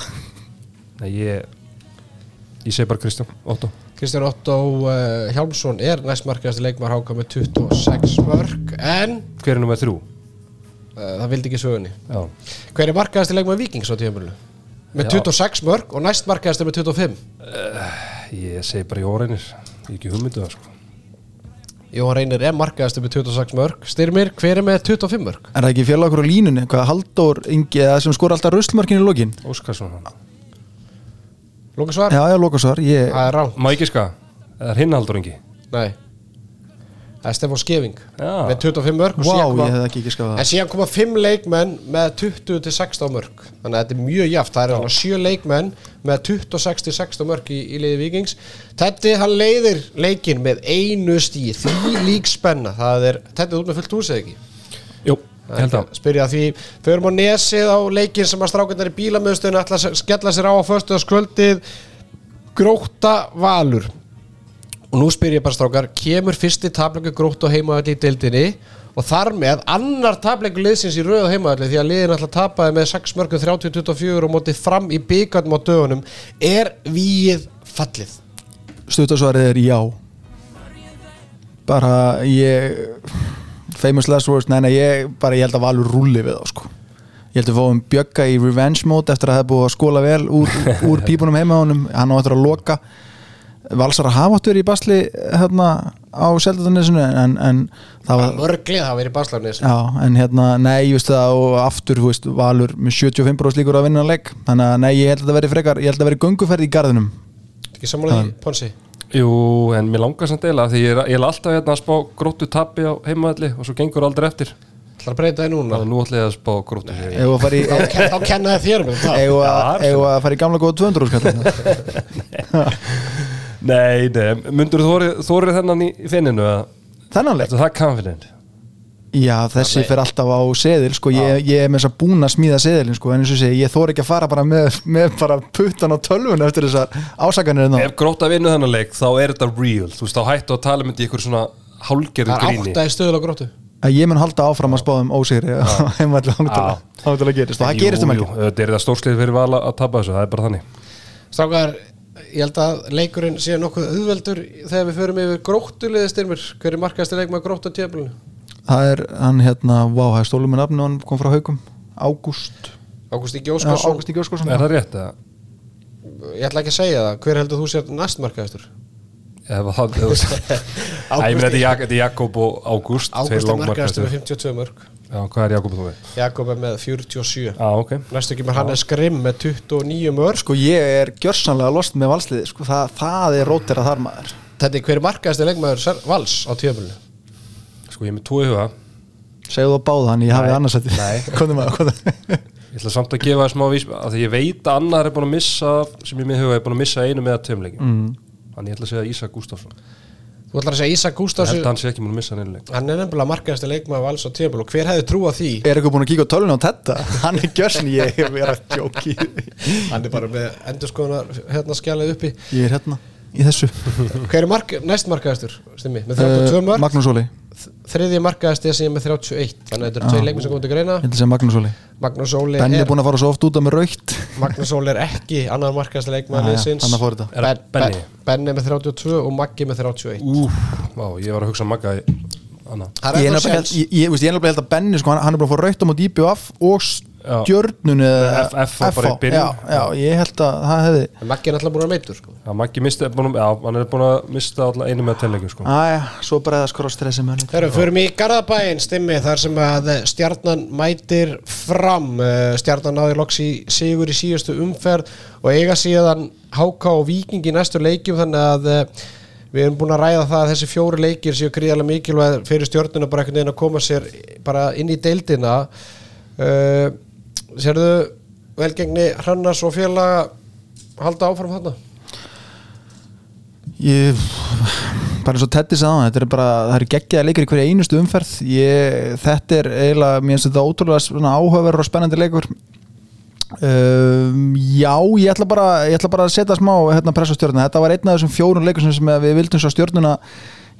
B: Nei, ég Ég segi bara Kristján, Otto
A: Kristján Otto uh, Hjálmsson er næst markaðasti leikmaður háká með 26 mörg En
B: Hver er nummer þrjú?
A: uh, það vildi ekki sögunni
B: Já,
A: Hver er markaðasti leikmaður Víkings á tíðanbölu? Með
B: Já.
A: 26 mörg og næst markaðasti með 25
B: ég segi bara Jóreinir Ég er ekki hugmyndu það sko
A: Jóhann Reynir er markaðasti með 26 mörg Styrmir, hver er með 25 mörg?
C: Er það ekki félag okkur á línunni, hvað Halldór Ingi eða sem skor alltaf ruslmörkin í lokin
B: Óskarsson
A: Lóka svar?
C: Já, já, lokasvar, ég
A: Það er rá
B: Má ekki ska? Er hinn haldur engi?
A: Nei Það er Stefán Skeving
B: Já.
A: með 25 mörg og
C: Vá,
A: síðan en síðan koma 5 leikmenn með 20 til 16 mörg þannig að þetta er mjög jaft það er alveg 7 leikmenn með 26 til 16 mörg í, í liði Víkings. Tetti hann leiðir leikin með einu stíð því lík spenna. Það er, Tetti út með fullt hús eða ekki?
B: Jú, ég held að.
A: spyrja því, förum á nesið á leikin sem að strákundar í bílamöðstöðinu ætla að skella sér á á föstuðaskvöldið gróta valur og nú spyr ég bara strákar kemur fyrsti tapleikur gróta á heimaðalli í deildinni og þar með annar tapleikur liðsins í rauð á heimaðalli því að liðin alltaf tapaði með 6 mörgum 30-24 og mótið fram í byggarnum á dögunum er víið fallið?
C: Stuttasvarið er já. Bara ég Famous last words, nei, nei, ég bara ég held að Valur rúli við þá sko. Ég held að fáum Bjögga í revenge mode eftir að það er búið að skóla vel úr, úr pípunum heima honum, hann á eftir að loka Valsara hafa átt verið í basli hérna á Seldanesinu en, en það var
A: mörglið það verið baslarnis
C: Já, en hérna, nei, ég veist það og aftur, þú veist, Valur með 75% líkur að vinna leik, þannig að nei, ég held að það veri frekar, ég held að veri gönguferð í garðinum.
A: Ekki sammálaði Ponsi?
B: Jú, en mér langar samt eila því ég er, ég er alltaf hérna að spá gróttu tappi á heimaðalli og svo gengur aldrei eftir.
A: Ætlar að breyta þið núna?
B: Þannig að nú ég að spá gróttu
C: Ef að fara í
A: þá, ken, þá kennaði þér um það.
B: Já,
C: að- að fara í gamla góða 200 skall
B: Nei, nei, myndur þú þórið þennan í í finninu eða?
C: Þennan leik?
B: Ertu það confident?
C: Já, þessi fer alltaf á seðil sko, ég, ég er með þess að búna að smíða seðilin sko, en eins og segi, ég þór ekki að fara bara með, með bara puttan á tölvun eftir þessar ásakanir hérna.
B: Ef gróta vinnu þennan leik þá er þetta real. Þú veist, þá hættu að tala myndi í ykkur svona hálgerðu
A: það er
B: gríni.
A: átta í stöðul á gróttu
C: að ég mun halda áfram að spáðum ósigri heimvalli ángalega gerist. Og það gerist um ekki
B: þetta er það stórslið fyrir vala að tapa þessu, það er bara þannig.
A: Strákar, ég held að leikurinn sé nokkuð auðveldur þegar við förum yfir gróttuliði styrmir hver er markaðasti leikmaður gróttu á tjöflunum
C: það er hann hérna, vá, það er stólum með nafni hann kom frá haugum, Ágúst Ágúst í Gjóskarsson
B: Er það rétt? eða?
A: ég ætla ekki að segja það, hver heldur þú sér næst markaðastur?
B: Ef það þetta er er Jakob og Ágúst
A: Ágústi markaðastur
B: langmarkastur.
A: með 52 mörg
B: Já, hvað er Jakob þú? Við?
A: Jakob er með 47
B: Já, ok.
A: Næstu ekki með Hannes Grimm með 29 mörg
C: sko ég er gjörsanlega lost með valsliði sko, það, það er rótira þar maður.
A: Þetta er hver er markaðasti leikmaður Ser- vals á tjöflunum
B: Sko, ég er með tvo í huga.
C: Segðu þú að báða hann, ég hafi annars komðu
B: Ég ætla samt að gefa það smá vís að því ég veit að annar er búin að missa sem ég með huga er búin að missa einu með að tveimleikin mm. Þannig ég ætla að segja Ísak Gustafsson
A: þú ætlar að segja Ísak
B: Ég
A: Gústafs
B: held að hann sé ekki búin að missa hann einleik
A: hann er nefnilega markaðasti leikmaður vals á tjöflunum og hver hefði trúað því?
C: Er eitthvað búin að kíka á tölun á þetta hann er gjörsin, ég verið að djóki.
A: Hann er bara með endurskoðunar hérna skjalið uppi.
C: Ég er hérna í þessu.
A: Hver er mark, næst markaðastur stimmi, með 32
C: uh, Magnús Óli,
A: þriðji markaðasti er síðan með 31 þannig að þetta eru tvei leikmenn sem komið til greina.
C: Ég að segja Magnús Óli.
A: Magnús Óli
C: Benni er
A: er,
C: búin að fara svo oft út af með raukt
A: Magnús Óli er ekki annar markaðasti leikmaður
C: Jæja,
A: liðsins.
C: Þannig að fór þetta.
B: Er það Benni?
A: Benni með 32 og Maggi með 31
B: Úf, vá, ég var að hugsa Magga
C: ég
A: er
C: nefnilega held að Benni sko, hann, hann er að fá raukt á IBF og
B: Já.
C: stjörnun eða
B: F- F var bara í byrjun.
C: já, já, ég held að það hefði
A: Maggi er alltaf búin að meitur sko.
B: Já, Maggi misti, er búin að, já, hann er búin að mista alltaf einu með tveimleikin sko.
C: aðja, svo bregðast krosstressi
A: við förum í Garðabæinn stimmi þar sem að stjarnan mætir fram Eh, stjarnan náði loks í sigur í síðustu umferð og eiga síðan HK og Víking í næstu leikjum þannig að eh, við erum búin að ræða það að þessi fjóri leikir séu gríðarlega mikilvæg fyrir stjörnuna bara einhvern veginn að koma sér bara inn í deildina. Uh, Sérðu velgengni Hrannars og félaga halda áfram þarna?
C: ég bara eins og Teddy sagði þetta er bara, það eru geggjaða leikir í hverju einustu umferð. Ég, þetta er eiginlega, mér finnst þetta ótrúlega áhugaverður og spennandi leikur um, já ég ætla bara, ég ætla bara að setja smá hérna pressa á stjórnuna, þetta var einn af þessum fjórun leikur sem- sem við vildum svo stjórnuna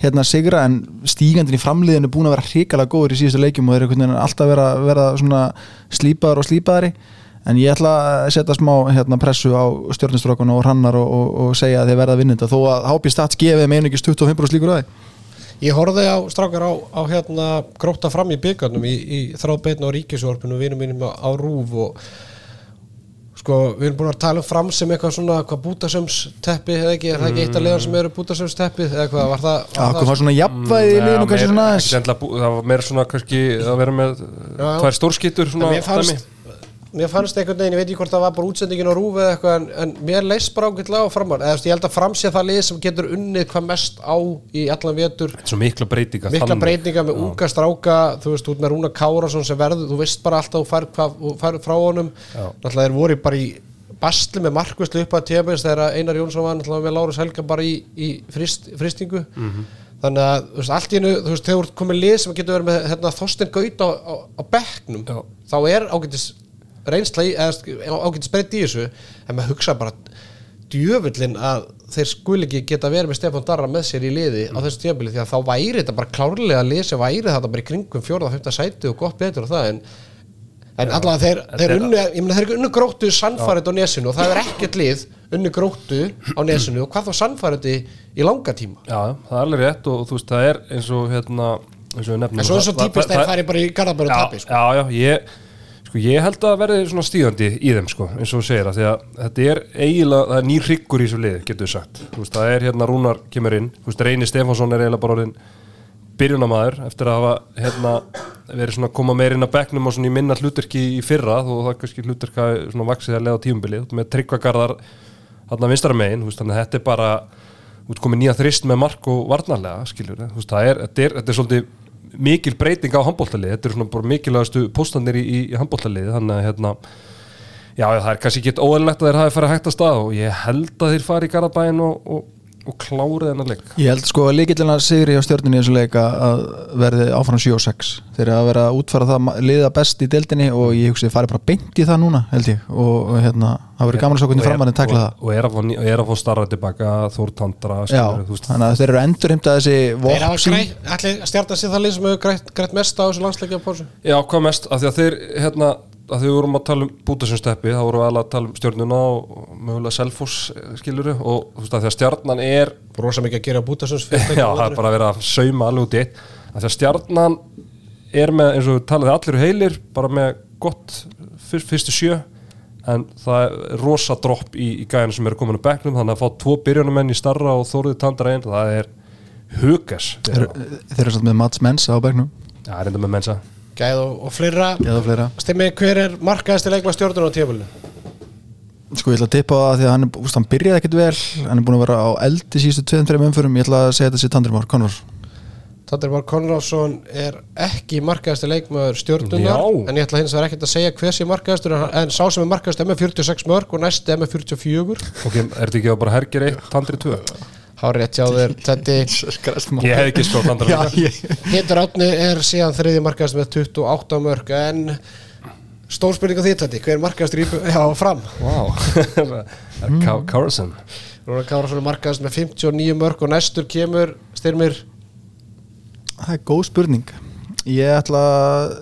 C: hérna sigra en stígandin í framliðinu er búin að vera hrikalega góður í síðustu leikjum og þeir eru einhvern veginn alltaf vera, vera svona slípaðar og slípaðari. En ég ætla að setja smá hérna, pressu á stjórnustrókun og hrannar og, og, og segja að þeir verða að vinna þetta þó að HB Stats gefið með einungis 25% líkur að því
A: Ég horfði á strákar á, á hérna gróta fram í byggarnum í, í þráðbeitna á ríkisjórpinu og vinum mínum á, á rúf og sko við erum búin að tala um fram sem eitthvað svona hvað bútasömsteppi eða ekki, er það ekki eitt af leðan sem eru bútasömsteppi eða hvað var það,
C: Já, hvað var svona jafnvæði í
B: Já,
C: liðinu kannski svona aðeins.
B: það var meira svona kannski að vera með tvær stórskittur svona
A: mér fannst, mér fannst einhvern veginn, ég veit ekki hvort það var bara útsendingin á rúf eða eitthvað en, en mér leist bara ágætlega á framar eða þú veist, ég held að framsið það lið sem getur unnið hvað mest á í allan vetur
B: Þetta er svo mikla breytinga
A: mikla
B: þannig.
A: breytinga með unga stráka þú veist, út með Rúna Kárasson sem verður þú veist bara alltaf þú fær, hvað, þú fær frá honum
B: Já.
A: náttúrulega þeir voru bara í bastli með markvislu upp að tíabins þegar Einar Jónsson var náttúrulega með Lárus Helga bara í, í frist, fristingu
B: Mhm.
A: þannig að þú veist, allt í hennu þú veist, þegar komið lið sem getur verið með hérna, Þorstein Gaut á, á, á bekknum
B: Já.
A: þá er ágætis reynsla í, eða ágætis breytt í þessu en maður hugsa bara djöfullin að þeir skul ekki geta verið með Stefán Darra með sér í liði á þessu tímabili því að þá væri þetta bara klárlega lið sem væri þetta bara í kringum og fymta sæti og gott betur og það en, en allavega þeir, þeir
B: er-
A: unnu ég meina þeir unnu gróttu sannfærið á nesinu og það er ekkert lið unnu gróttu á nesinu og hvað þá sannfærið í langa tíma.
B: Já, það er alveg rétt og þú veist það er eins og hérna eins og nefnum
A: en svo er svo
B: það-
A: típist
B: það-
A: þeir fari bara í Garðabæru og
B: já,
A: tapi sko.
B: já, já, ég sko, ég held að verði svona stíðandi í þeim sko, eins og þú segir að því að þetta er eiginlega, það er nýr hryggur í þessu liði getur við sagt, þú veist, það er hérna Rúnar kemur inn, þú veist, Reyni Stefánsson er eiginlega bara orðin byrjunamaður eftir að hafa hérna verið svona að koma meir inn að bekknum og svona í minna hluturki í fyrra, þó það kannski hluturka svona vaksið að leiða á tímubili, með tryggvagarðar hérna vinstara megin, þú veist, þannig að þetta er bara þú veist, komið nýja þrist með mark og varnarlega, skilur þú veist, það er, þetta er, þetta er svolítið mikil breyting á handbóltalið, þetta er svona bara mikilvægastu póstanir í, í, handbóltalið þannig að hérna já, það er kannski ekki óæðilegt að þeir hafi farið hægt að stað og ég held að þeir fari í Garabæin og, og, og klárið hennar leik?
C: Ég held sko að líkillina sigri á stjórninni í þessu leika að verði áfram 7 og 6 þeir eru að vera að útfara það liða best í deildinni og ég hugsi fari bara beint í það núna held ég. Og, hérna, það verður gaman að svo hvernig framarinn takla það
B: og, og er að og er að fá starra tilbaka Þórtandra
C: Já, þannig að þeir eru endurheimta þessi
A: þeir hafa grætt, allir stjarta sér það lið sem hefur grætt, grætt mest á þessu landsleikja
B: Já, hvað mest, af því að þeir hérna, að því við vorum að tala um bútasumsteppi þá vorum við alveg að tala um stjórnuna og mögulega Selfoss skiluru og þú veist að því að stjarnan er
A: rosa mikið að gera bútasons
B: já, það er bara að vera að sauma alveg út í eitt. Af því að stjarnan er með, eins og talaði allir heilir bara með gott fyr, fyrstu sjö en það er rosa dropp í, í gæðinu sem eru komin á bekknum þannig að fá tvo byrjunumenn í starra og þóruði tandra einn það er hugas.
C: Þeir, þeir eru svolítið með Mats Mensa á begnum
B: Já, reynda með mensa
A: gæð og, og fleira.
C: Eða fleira.
A: Stimmi, hver er markaðasti leikma stjórnur á tífölinu?
C: Sko ég ætla að tippa á það því að hann, er- úst, hann byrjaði ekkert vel. Hann er búin að vera á eldi síðustu 2-3 umförum ég ætla að segja þetta sér Tandrimár Conor
A: Tandri Már Konráðsson er ekki markaðasti leikmaður stjórnunar en ég ætla hins vegar ekkert að segja hver sé markaðastur en, en sá sem er markaðast er með 46 mörg og næsti er með 44
B: Ok, er þetta ekki bara hergir eitt, tandri tvö?
A: Hárið hjá þér, þetta
B: Ég hef ekki sko
C: ég,
A: Pétur Átni er síðan þriði markaðast með 28 mörg en stór spurning á því þetta hver er markaðastur í já, fram.
B: Wow Carlson
A: Rúnar Kárasson er markaðast með 59 mörg og næstur kemur styrmir?
C: Það er góð spurning. Ég ætla að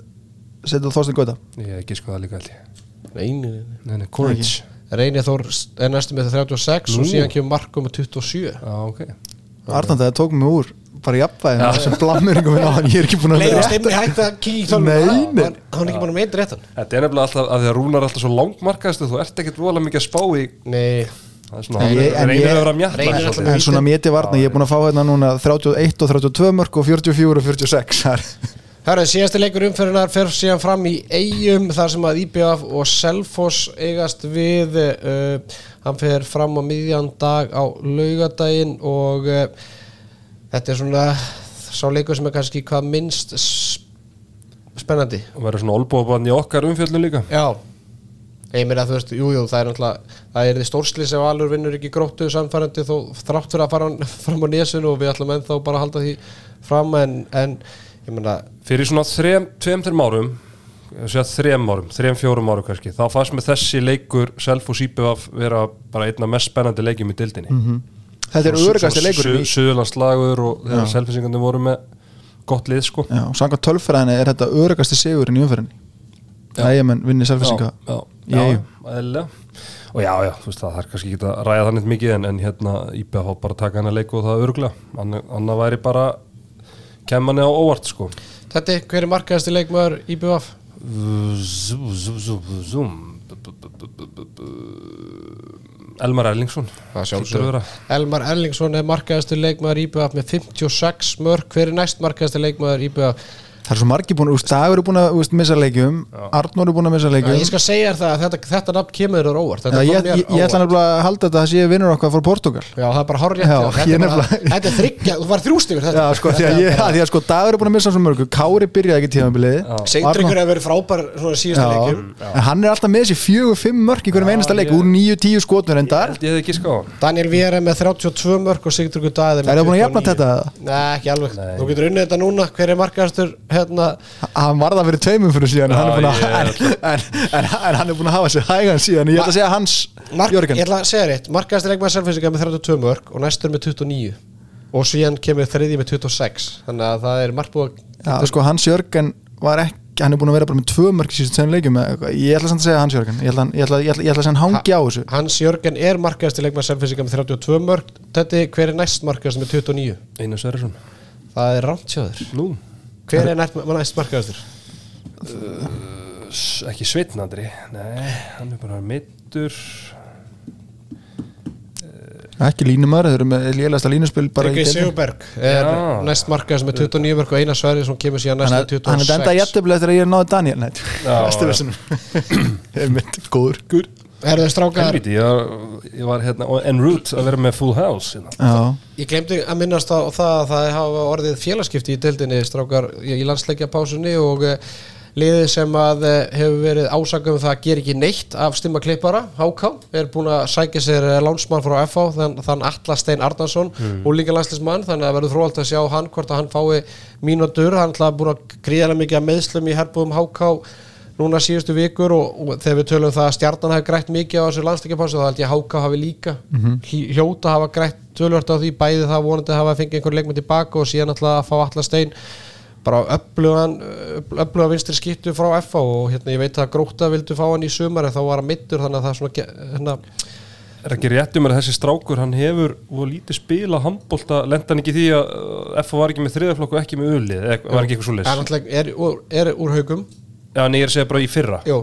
C: setja Þorstein Gauta.
B: Ég hef ekki sko það líka ég.
A: Neini
B: Nei, nei, Courage
A: Reynir Þór er næstu með 36 og
B: Nú.
A: síðan kemur Marko með 27
B: Já, ok.
C: Arnand það tók mig úr bara jafnvægi með þessum á hann ég er ekki búin að vera
A: í
C: Nei,
A: Hann-
C: nei.
A: hann hann er ekki búin að meita réttan.
B: Þetta er nefnilega alltaf að því að Rúnar er alltaf svo langmarkaðist þú ert ekkert vola mikið að spá í
A: Nei,
B: Það er svona,
C: En ég-
B: hann
C: en
B: reynir að vera
A: alltaf-
C: en svona méti varna, ég er búin að fá hérna núna 31 og 32 mörg og 44 og 46 það er-
A: Hörru, síðasti leikur umferðinar fer síðan fram í eigum þar sem að IBF og Selfoss eigast við uh, hann fer fram á miðjan dag á laugadaginn og uh, þetta er svona sá leikur sem er kannski hvað minnst spennandi.
B: Og verður svona olbúabann í okkar umfjöldun líka.
A: Já. Ég meina þú veist, jújú, jú, það er náttúrulega það er því stórslis ef alur vinnur ekki gróttu samfærandi þó þrátt fyrir að fara fram á nesunu og við ætlum ennþá bara að halda því fram en, en ég meina
B: Fyrir svona þrem, tveim, þreim árum þrem árum, þrem, fjórum árum kannski þá fannst með þessi leikur Self og Sýpef vera bara einna mest spennandi leikjum í dildinni mm
C: þetta er örugasti leikurinn í
B: Suðurlandslagur og þegar Selfisingandi voru með gott lið sko.
C: Já, og samkvæmt tölfræðinni er þetta örugasti sigurinn í umferðinni. Ægjamenn vinni selfisinga
B: já,
C: í
B: já,
C: Eyjum.
B: eðlilega. og já, já, þú veist það, það er kannski ekki að ræða þannig mikið en, en hérna IBF bara taka hennar leik og það öruglega, Anna, annað væri bara kem manni á óvart sko
A: Þetta, hver er markaðasti leikmaður IBF?
B: Zoom, zoom, zoom, zoom bu- Elmar Erlingsson.
A: Elmar Erlingsson er markaðasti leikmaður IBF með 56 mörg Hver er næst markaðasti leikmaður IBF?
C: Það er svo margir búin, úst, Dagur er búin að úst, missa leikjum Arnór er búin að missa leikjum.
A: Ég skal segja þér það að þetta, þetta nafn kemur þér óvart.
C: Já,
A: Þetta
C: ég, ég, ég ætla nefnilega að halda þetta að það sé vinnur okkar frá Portugal
A: Já, það er bara
C: ég
A: Þetta er er þryggja, þú var þrjúst yfir þetta.
C: Já, sko, því að, ég, að því að sko, Dagur er búin að missa svo mörgu Kári byrjaði ekki tímabilið.
A: Seindryggur hefur verið frábær
C: Já,
A: leikjum.
C: En hann er alltaf með þessi fjögur, fimm mörk í hverjum einasta leik,
B: ég-
C: úr níu, tíu skotnur endar
B: Held Ég hefði ekki ská hann
A: Daniel Viera með 32 mörg og Sigtryggur Daði
C: Er það búin að jafna þetta?
A: Nei, ekki alveg Þú getur unnið þetta núna, hver er markaðastur hérna,
C: Hann var það fyrir tveimum fyrir síðan
B: Já,
C: hann er búin að,
B: ég er
C: en, en, en hann er búin að hafa sér hægan síðan Ég ætla að segja hans
A: mark,
C: Jörgen.
A: Ég ætla að segja rétt, markaðastur leikmaður selfinsingar með 32 mörg og næstur með 29 og síðan kemur þriði með 26 þannig að það er margt búið
C: Já, sko, Hans Jörgen var ekki hann er búin að vera bara með tvö mörk í síðan tveim leikjum eða eitthvað. ég ætla samt að segja Hans Jörgen. Ég ætla, ég ætla, ég ætla, ég ætla að segja hann hangi á þessu.
A: Hans Jörgen er markaðastur leikmaður selfinsingar með 32 mörg Þetta hver er næst markaðastur með 29
B: Einar Sverrisson.
A: Það er rámt hjá þér.
B: Nú,
A: Hver er næst, næst markaðastur?
B: ekki Sveitnandri Nei, hann er bara meittur
C: ekki línumar, þeir eru með lélægasta línuspil bara í
A: Tryggvi
C: deildinni.
A: Sigurberg er
B: Já.
A: næst markaðastur með 29 mörg og Einar Sverri sem kemur síðan næst
C: hann
A: með
C: er hann er enda
A: 26
C: eftir að ég er náði Daniel næstu vissunum Einmitt, góður
A: Er þau strákar?
B: Helviti, ég, ég var hérna en route að vera með full house hérna.
C: Já,
A: Ég glemdi að minnast á það að það hafa orðið félagskipti í deildinni strákar í landsleikjapásunni og uh, liðið sem að uh, hefur verið ásakað um það að gera ekki neitt af stimma klippara, HK, er búin að sækja sér uh, lánsmann frá FH þann, þann Atla Stein Arnarsson
B: Mm.
A: og líka landslismann, þannig að verður fróðalt að sjá hann hvort að hann fái mínútur, hann er búin að gríðarlega mikið að meðslum í herbúðum HK núna síðustu vikur og, og þegar við tölum um það að stjarnan hafi grætt mikið á þessu landsleikjapásu þá held ég að HK hafi líka. Mm hljóta hafa grætt tölvört á því bæði það vonandi hafa fengið einhver leikmenn tilbaka og síðan alltaf að fá allar stein bara öflugan öfluga vinstri skiptu frá FA og hérna ég veit að Gróta vildu fá hann í sumar en þá var hann mittur þannig að það er svona hérna,
B: Er ekki rétt um að þessi strákur hann hefur og lítið spila handbólta lenda hann ekki því að uh, F var ekki með þriðaflokk og ekki með eða var ekki eitthvað svo
A: er,
B: leys
A: er, úr- er úr haugum
B: Já, en ég er að segja bara í fyrra.
A: Jú,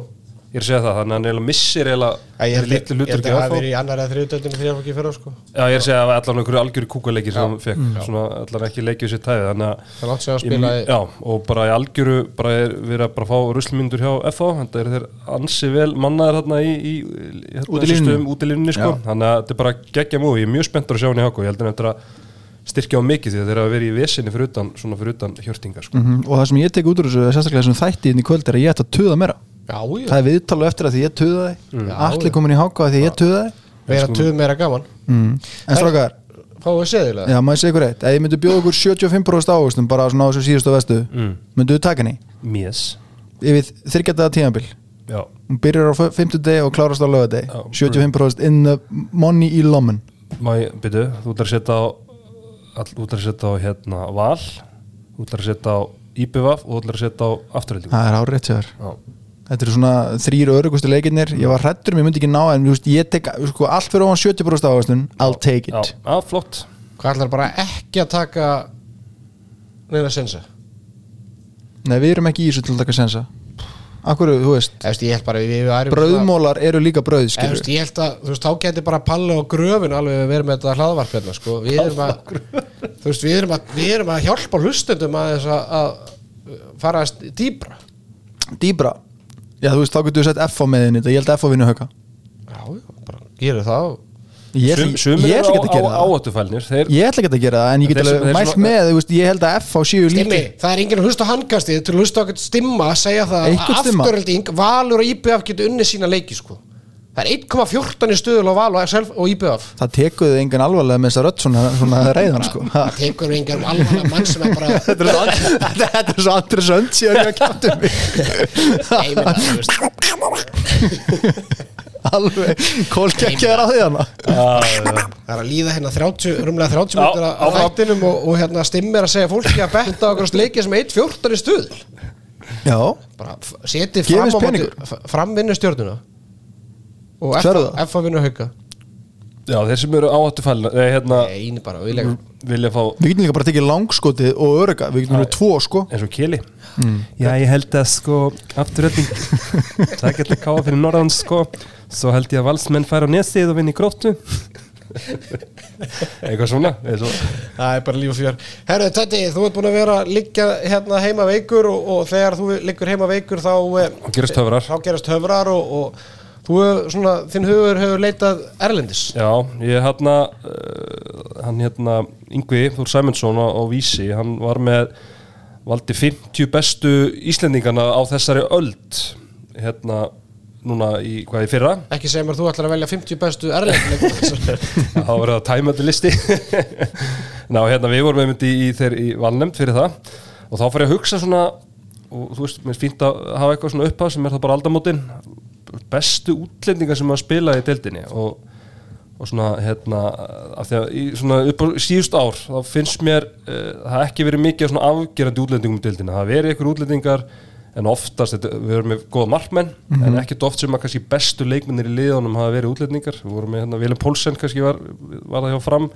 B: Ég er að segja það, þannig að hann eiginlega missir eiginlega
A: ég held held að
B: að
A: það
B: fá
A: verið í annar eða þriðutöldinu þrjaflokki fyrir sko.
B: Já, ég er að segja að allan einhverju algjöru kúkaleiki sem hann fekk, svona allan ekki leikið sér tæði þannig að
A: Það er sér að spila í
B: Já, og bara í algjöru bara er verið að bara fá ruslmyndur hjá FH þetta er þeir ansi vel mannaðir þarna í, í, í hérna,
C: Útilínunni.
B: stöðum útilínunni sko. þannig að þetta er bara geggja múi, ég er mjög spenntur að sjá hann í Háko ég þetta að styrkja á mikið því að þeir hafa verið í vesinni fyrir utan, svona fyrir utan hjörtinga sko.
C: Mhm, og það sem ég tek út úr þessu sérstaklega þessum þætti inn í kvöld er að ég ætta að tuða meira.
A: Já, já,
C: það er viðtalu eftir að því ég tuða
B: Mm.
C: þig allir komin í háka að því ég tuða þig.
A: Vera tuð meira gaman.
C: Mm. en strákar,
A: Fáðu við seðilega
C: já maður segja ykkur eitt? Ef ég myndi bjóða ykkur 75% ávöxtum bara svona á þessu síðustu vestu
B: mm.
C: myndu þú taka henni?
B: Mies
C: yfir þyrkjataða tímabil.
B: Já,
C: hún byrjar á 50 degi og klárast á lögadegi
B: Já.
C: 75% in the money í lommen.
B: Má ég, byrju, þú ætlar að setja á ætlar að setja á hérna Val ætlar að setja á IBVF og ætlar að setja á afturhaldingu
C: það er árétt sér
B: Já,
C: þetta eru svona þrýr örugustu leikirnir. Ég var hrættur um ég myndi ekki ná en þú veist, ég tek sko, allt fyrir ofan 70% ávöxtun. I'll take
B: já,
C: it.
B: Já, flott.
A: Hvað ætlar bara ekki að taka neina sensa?
C: nei við erum ekki í þessu til að taka sensa akkur, þú veist
A: Eftir, ég held bara við, við værum
C: brauðmólar eru líka
A: Eftir,
C: skilur
A: ég held að, þú veist, þá geti bara Palli og Gröfin alveg verið með þetta hlaðvarp hérna, sko. Við erum að, þú veist, við erum að, við erum að hjálpa hlustendum að þess að, að fara dýpra.
C: dýbra já þú veist þá getur við sett F á meðinni þetta ég held F á vinnu hauka
A: Já, já, bara gerir það.
C: Ég
B: Sum-
C: ætla ekki að
B: á,
C: gera það
B: áhættufælnir þeir,
C: ég ætla ekki að gera það en ég get alveg mælt með þú veist, ég held að F á
A: Stimmi,
C: líka
A: það er enginn að hlusta á handkastið til að hlusta á eitthvað stimma að segja það að afturölding Valur og IBF getur unnið sína leiki, sko. Það er 1,14 í stuðul á Val og, og IBF.
C: það tekuðu engan alvarlega með þessa rödd svona, svona reyðan sko.
A: Það tekur enginn alvarlega mann sem er bara,
C: þetta er svo- er andri sönd síðan ég að kjáta mig
A: Nei, ég meina, þú veist,
C: alveg kólkekkjaður á því hana
A: Það er að líða hérna 30, rúmlega 30
B: Já,
A: minnur að
B: áfram.
A: þættinum og, og hérna stimmir að segja fólki að betta á okkur leikið sem 1.14 í stuð
C: já, Gefið
A: fram á móti
C: peningur.
A: f- fram vinnu stjórnuna og F, að vinna hauka.
B: Já, þeir sem eru áhættu fælna hérna,
A: Einu bara, vilja
B: vilja fá
C: Við getum líka bara tekið langskotið og örga Við getum verið tvo sko.
B: eins og Kili Já, ég held að sko afturölding það getur káða fyrir norðan sko svo held ég að valsmenn færa á nesið og vinna í gróttu. Eitthvað svona
A: Það er bara líf og fjör. Herru, Teddy, þú ert búin að vera liggja hérna heima veikur og, og þegar þú liggur heima veikur þá, eh,
B: og gerast höfrar
A: þá gerast höfrar og, og þú, hefur svona, þinn hugur hefur leitað erlendis.
B: Já, ég hérna uh, hann hérna Yngvi Þór Sæmundsson á, á Vísi, hann var með valdi 50 bestu Íslendingana á þessari öld. Hérna núna í hvað í fyrra?
A: Ekki segja mér þú ætlar að velja 50 bestu erlendis
B: þá var það tæmandi listi. Ná, hérna við vorum einmitt í, í, þeir, í valnemnd fyrir það. Og þá fór ég að hugsa svona og þú veist, mér finnst fínt að hafa eitthvað svona upphaf sem er það bara aldamótin. Bestu útlendingar sem að spila í deildinni. Og, og svona hérna af því að í, svona upp á síðust ár þá finnst mér uh, það ekki verið mikið svona afgerandi útlendingum í deildinni. Það verið ykkur útlendingar en oftast, þetta, við erum með góða markmenn en ekkert oft sem að kannski bestu leikmennir í liðunum hafa verið útlendingar. Við vorum með hérna, Vilhelm Pólsen kannski var, var það hjá fram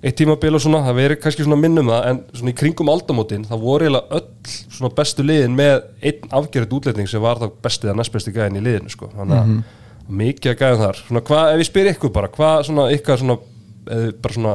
B: eitt tímabil og svona, það verið kannski svona minnum það en svona í kringum aldamótin það voru eiginlega öll svona bestu liðin með einn afgerðið útlending sem var þá bestið að næstbesti gæðin í liðinu sko. Þannig að mikið að gæðin þar. Svona hvað, ef ég spyr ykkur bara, hvað svona ykkar svona bara svona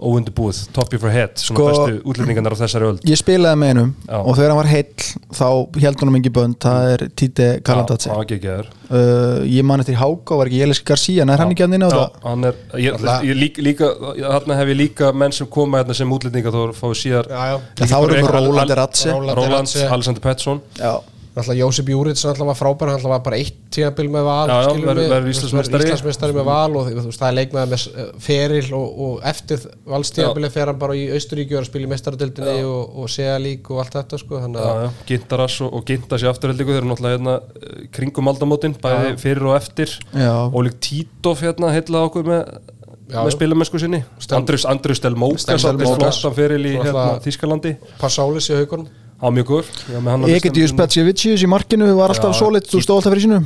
B: óundu búið top of your head, svona
C: Sko-
B: bestu útlendingarnar á þessari öld.
C: Ég spilaði með einum
B: Já.
C: og þegar hann var heill þá held honum ekki bönd það er Tite Kalandatsi uh, Ég man eftir Háka var ekki Jelis Garcia en er hann ekki hann inn á það
B: hann er, ég, ég, líka, líka, þarna hef ég líka menn sem koma hérna sem útlendingar þá fáið síðar
A: Já, já.
C: En þá erum við Roland Ratse
A: Roland
B: Roland,
A: Ratse.
B: Alexander Pettersson.
C: Já,
A: Náttúrulega Jósef Júrits náttúrulega var frábær, hann var bara eitt tímabil með val
B: Já, já, verður Íslandsmeistari.
A: Íslandsmeistari með val og þú veist, það er leikmaður með eh, feril og, og eftir valstímabilið fer hann bara í Austuríki og er að spila í mestaradildinni og, og segja lík og allt þetta sko,
B: Já, já, Gintaras og, og Gintas í afturheldingu þeir eru náttúrulega hérna eh, kringum aldamótin bæði fyrir og eftir.
C: Já.
B: Ólik Títov hérna heilaði okkur með,
A: Já,
B: með
A: já.
B: spilamennsku sinni. Andrus, satt með
A: Delmókas.
B: flottan fyrir í hérna, Þískalandi
A: Passális í haugunum
B: á mjög góður. Já, með hann á
C: Egedius
B: listanum.
C: Petsjevicius í markinu var alltaf
B: Já,
C: solid, þú stóð alltaf fyrir sínu.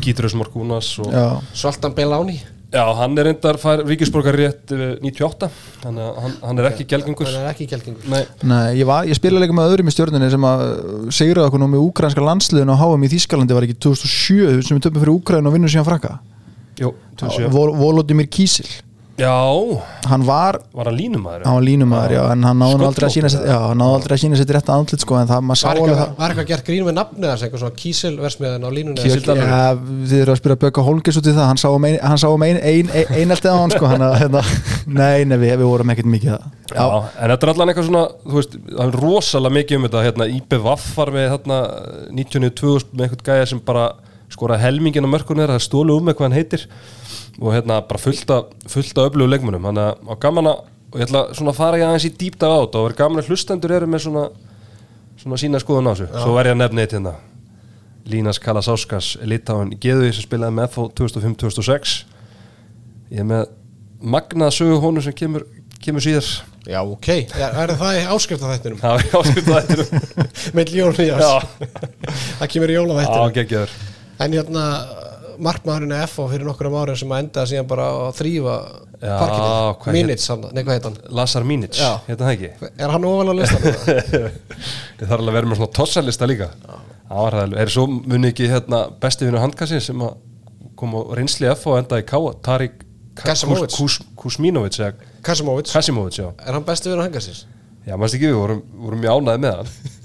B: Og
C: Já,
A: Zoltan Beláni
B: Já, hann er reyndar fær ríkisborgar rétt eh, 98, þannig að hann, hann er ekki gelgengur.
A: hann er ekki geltingur
B: Nei,
C: nei, ég, var, ég spilaði líka með öðrum í stjórninni sem að segraði okkur nú með úkrænska landsliðin og HM í Þískalandi var ekki 2007 sem við töfum fyrir Úkræn og vinnum síðan frakka?
B: Jú, 27.
C: Vol Volodymyr Kísil
B: Já,
C: hann var
B: var hann línumæður?
C: hann var línumæður, já, en hann náði aldrei að sína sér, já, hann náði aldrei að sína sér rétt andlit sko, en það, maður sá
A: Var
C: alveg
A: eitthvað,
C: það
A: var eitthvað gert grín með nafnið hans, eitthvað svona kísilversmiðan á línunni
B: Kísil-
A: eða-
C: Já, þið eru að spyrja Bögga Holgis út í það hann sá um, ein, hann sá um ein, ein, ein, eineltið á hann sko, hann að, hérna, nei, nei, við, við vorum ekkert mikið að
B: Já, en þetta er allan eitthvað svona, þú veist, það er rosalega mikið um þetta, hérna, IPVAF var með hérna 92 með eitthvað gæja sem bara skoraði helmingin á mörkunni þeirra, það stólu um með hvað hann heitir og hérna bara fullt af, fullt af öflugu leikmunum, þannig að á gaman að, og ég ætla svona að fara ég aðeins í dýpta á þetta og verður gaman að hlustendur eru með svona, svona sína skoðun á þessu, svo verð ég að nefna eitt hérna, Línas Kalasáskas, Litáin Geðuði sem spilaði með FO 2005-2006 ég er með magnað sögu honum sem kemur, kemur síðar.
A: Já, ok, er, er það í áskrift af þættinum
B: Það var áskrift að þetta
A: með jól nýjás
B: Já,
A: það kemur í jóla þættinum
B: geggjöður
A: en hérna markmaðurinn er FO fyrir nokkrum ára sem að enda síðan bara að þrýfa parkinu, Minits, hann, nei hvað heit hann?
B: Lazar
A: Já.
B: hérna það ekki?
A: Er hann ofal á listanum?
B: Ég þarf alveg að vera með svona tossalista líka. Það það, er svo muni ekki hérna, besti vinnu handkassin sem kom á reynsli F og enda í K Tarik
A: Kasimovic.
B: Kusminovic
A: Kasimovic, er hann besti við hangarsins?
B: Já, maður ekki við, vorum, vorum mjög ánæði með hann.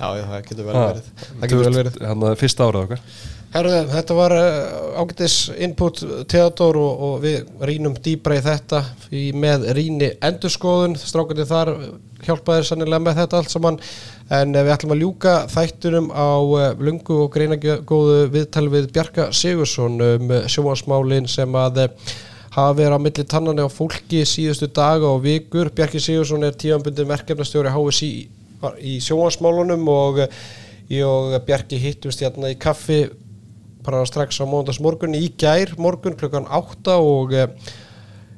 A: Já, já, það getur vel verið. Það getur vel verið.
B: Hann að fyrsta árið okkar
A: Herðu, þetta var uh, ágætis input Theodor og, og við rínum dýbra í þetta í, með ríni endurskoðun, strákandi þar hjálpaðir sannilega með þetta allt saman en uh, við ætlum að ljúka þættunum á uh, lungu og greinagóðu viðtali við Bjarka Sigursson um sjóasmálin sem að hafa verið á milli tannani á fólki síðustu daga og vikur. Bjarki Sigursson er tíanbundin verkefnastjóri HSI í sjóasmálunum og ég og Bjarki hittumst hérna í kaffi bara strax á móndags morgun í gær morgun klukkan 8 og eh,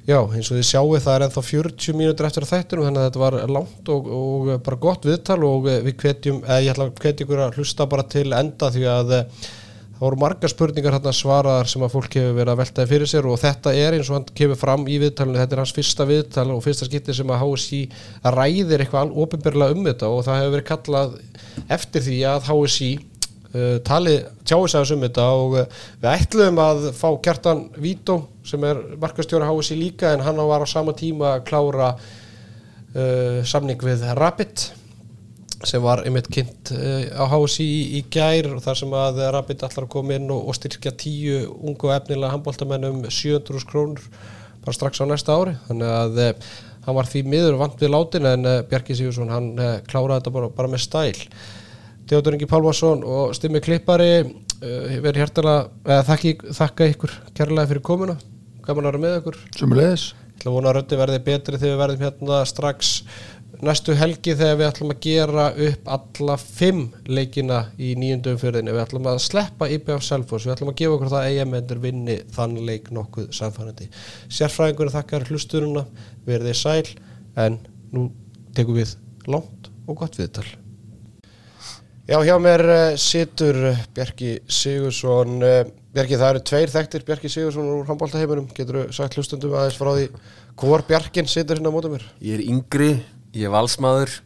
A: já, eins og þið sjáu það er ennþá 40 mínútur eftir þættinu þannig að þetta var langt og, og bara gott viðtal og eh, við hvetjum, eða ég ætla að hvetja ykkur að hlusta bara til enda því að eh, það voru margar spurningar hérna svaraðar sem að fólk hefur verið að veltaði fyrir sér og þetta er eins og hann kemur fram í viðtalinu þetta er hans fyrsta viðtal og fyrsta skipti sem að HSI ræðir eitthvað ofinbyrlega um þetta og það hefur verið kallað eftir því að HSI tali tjáis aðeins um þetta og uh, við ætluðum að fá Kjartan Vító sem er markastjóra HSI líka en hann var á sama tíma að klára uh, samning við Rapid sem var einmitt kynnt á HSI í, í gær og þar sem að Rapid allar að koma inn og, og styrkja tíu ungu efnilega handbóltamenn um 700 krónur bara strax á næsta ári. Þannig að hann var því miður vant við látin en Bjarki Sigursson hann kláraði þetta bara, bara með stæl Theodor Ingi Pálvarsson og Stimmi Klippari uh, verið þakki, þakka ykkur kærlega fyrir komuna gaman að vera með ykkur
C: Sumulegis
A: Ég ætla að vona að röndi verði betri þegar við verðum hérna strax næstu helgi þegar við ætlum að gera upp alla fimm leikina í nýjundum umfyrðinu. Við ætlum að sleppa IBF Selfoss, við ætlum að gefa okkur það að EM-endur vinni þann leik nokkuð samfænandi. Sérfræðingur þakkar hlusturuna, verðið sæl, en nú tekum við langt og gott viðtal. Já, hjá mér uh, situr uh, Bjarki Sigursson. Uh, Bjarki, það eru tveir þekktir Bjarki Sigursson úr handbóltaheiminum. Getur þú sagt hlustundum aðeins frá því hvor Bjarkin situr hérna á mótum mér?
E: Ég er yngri, ég er valsmaður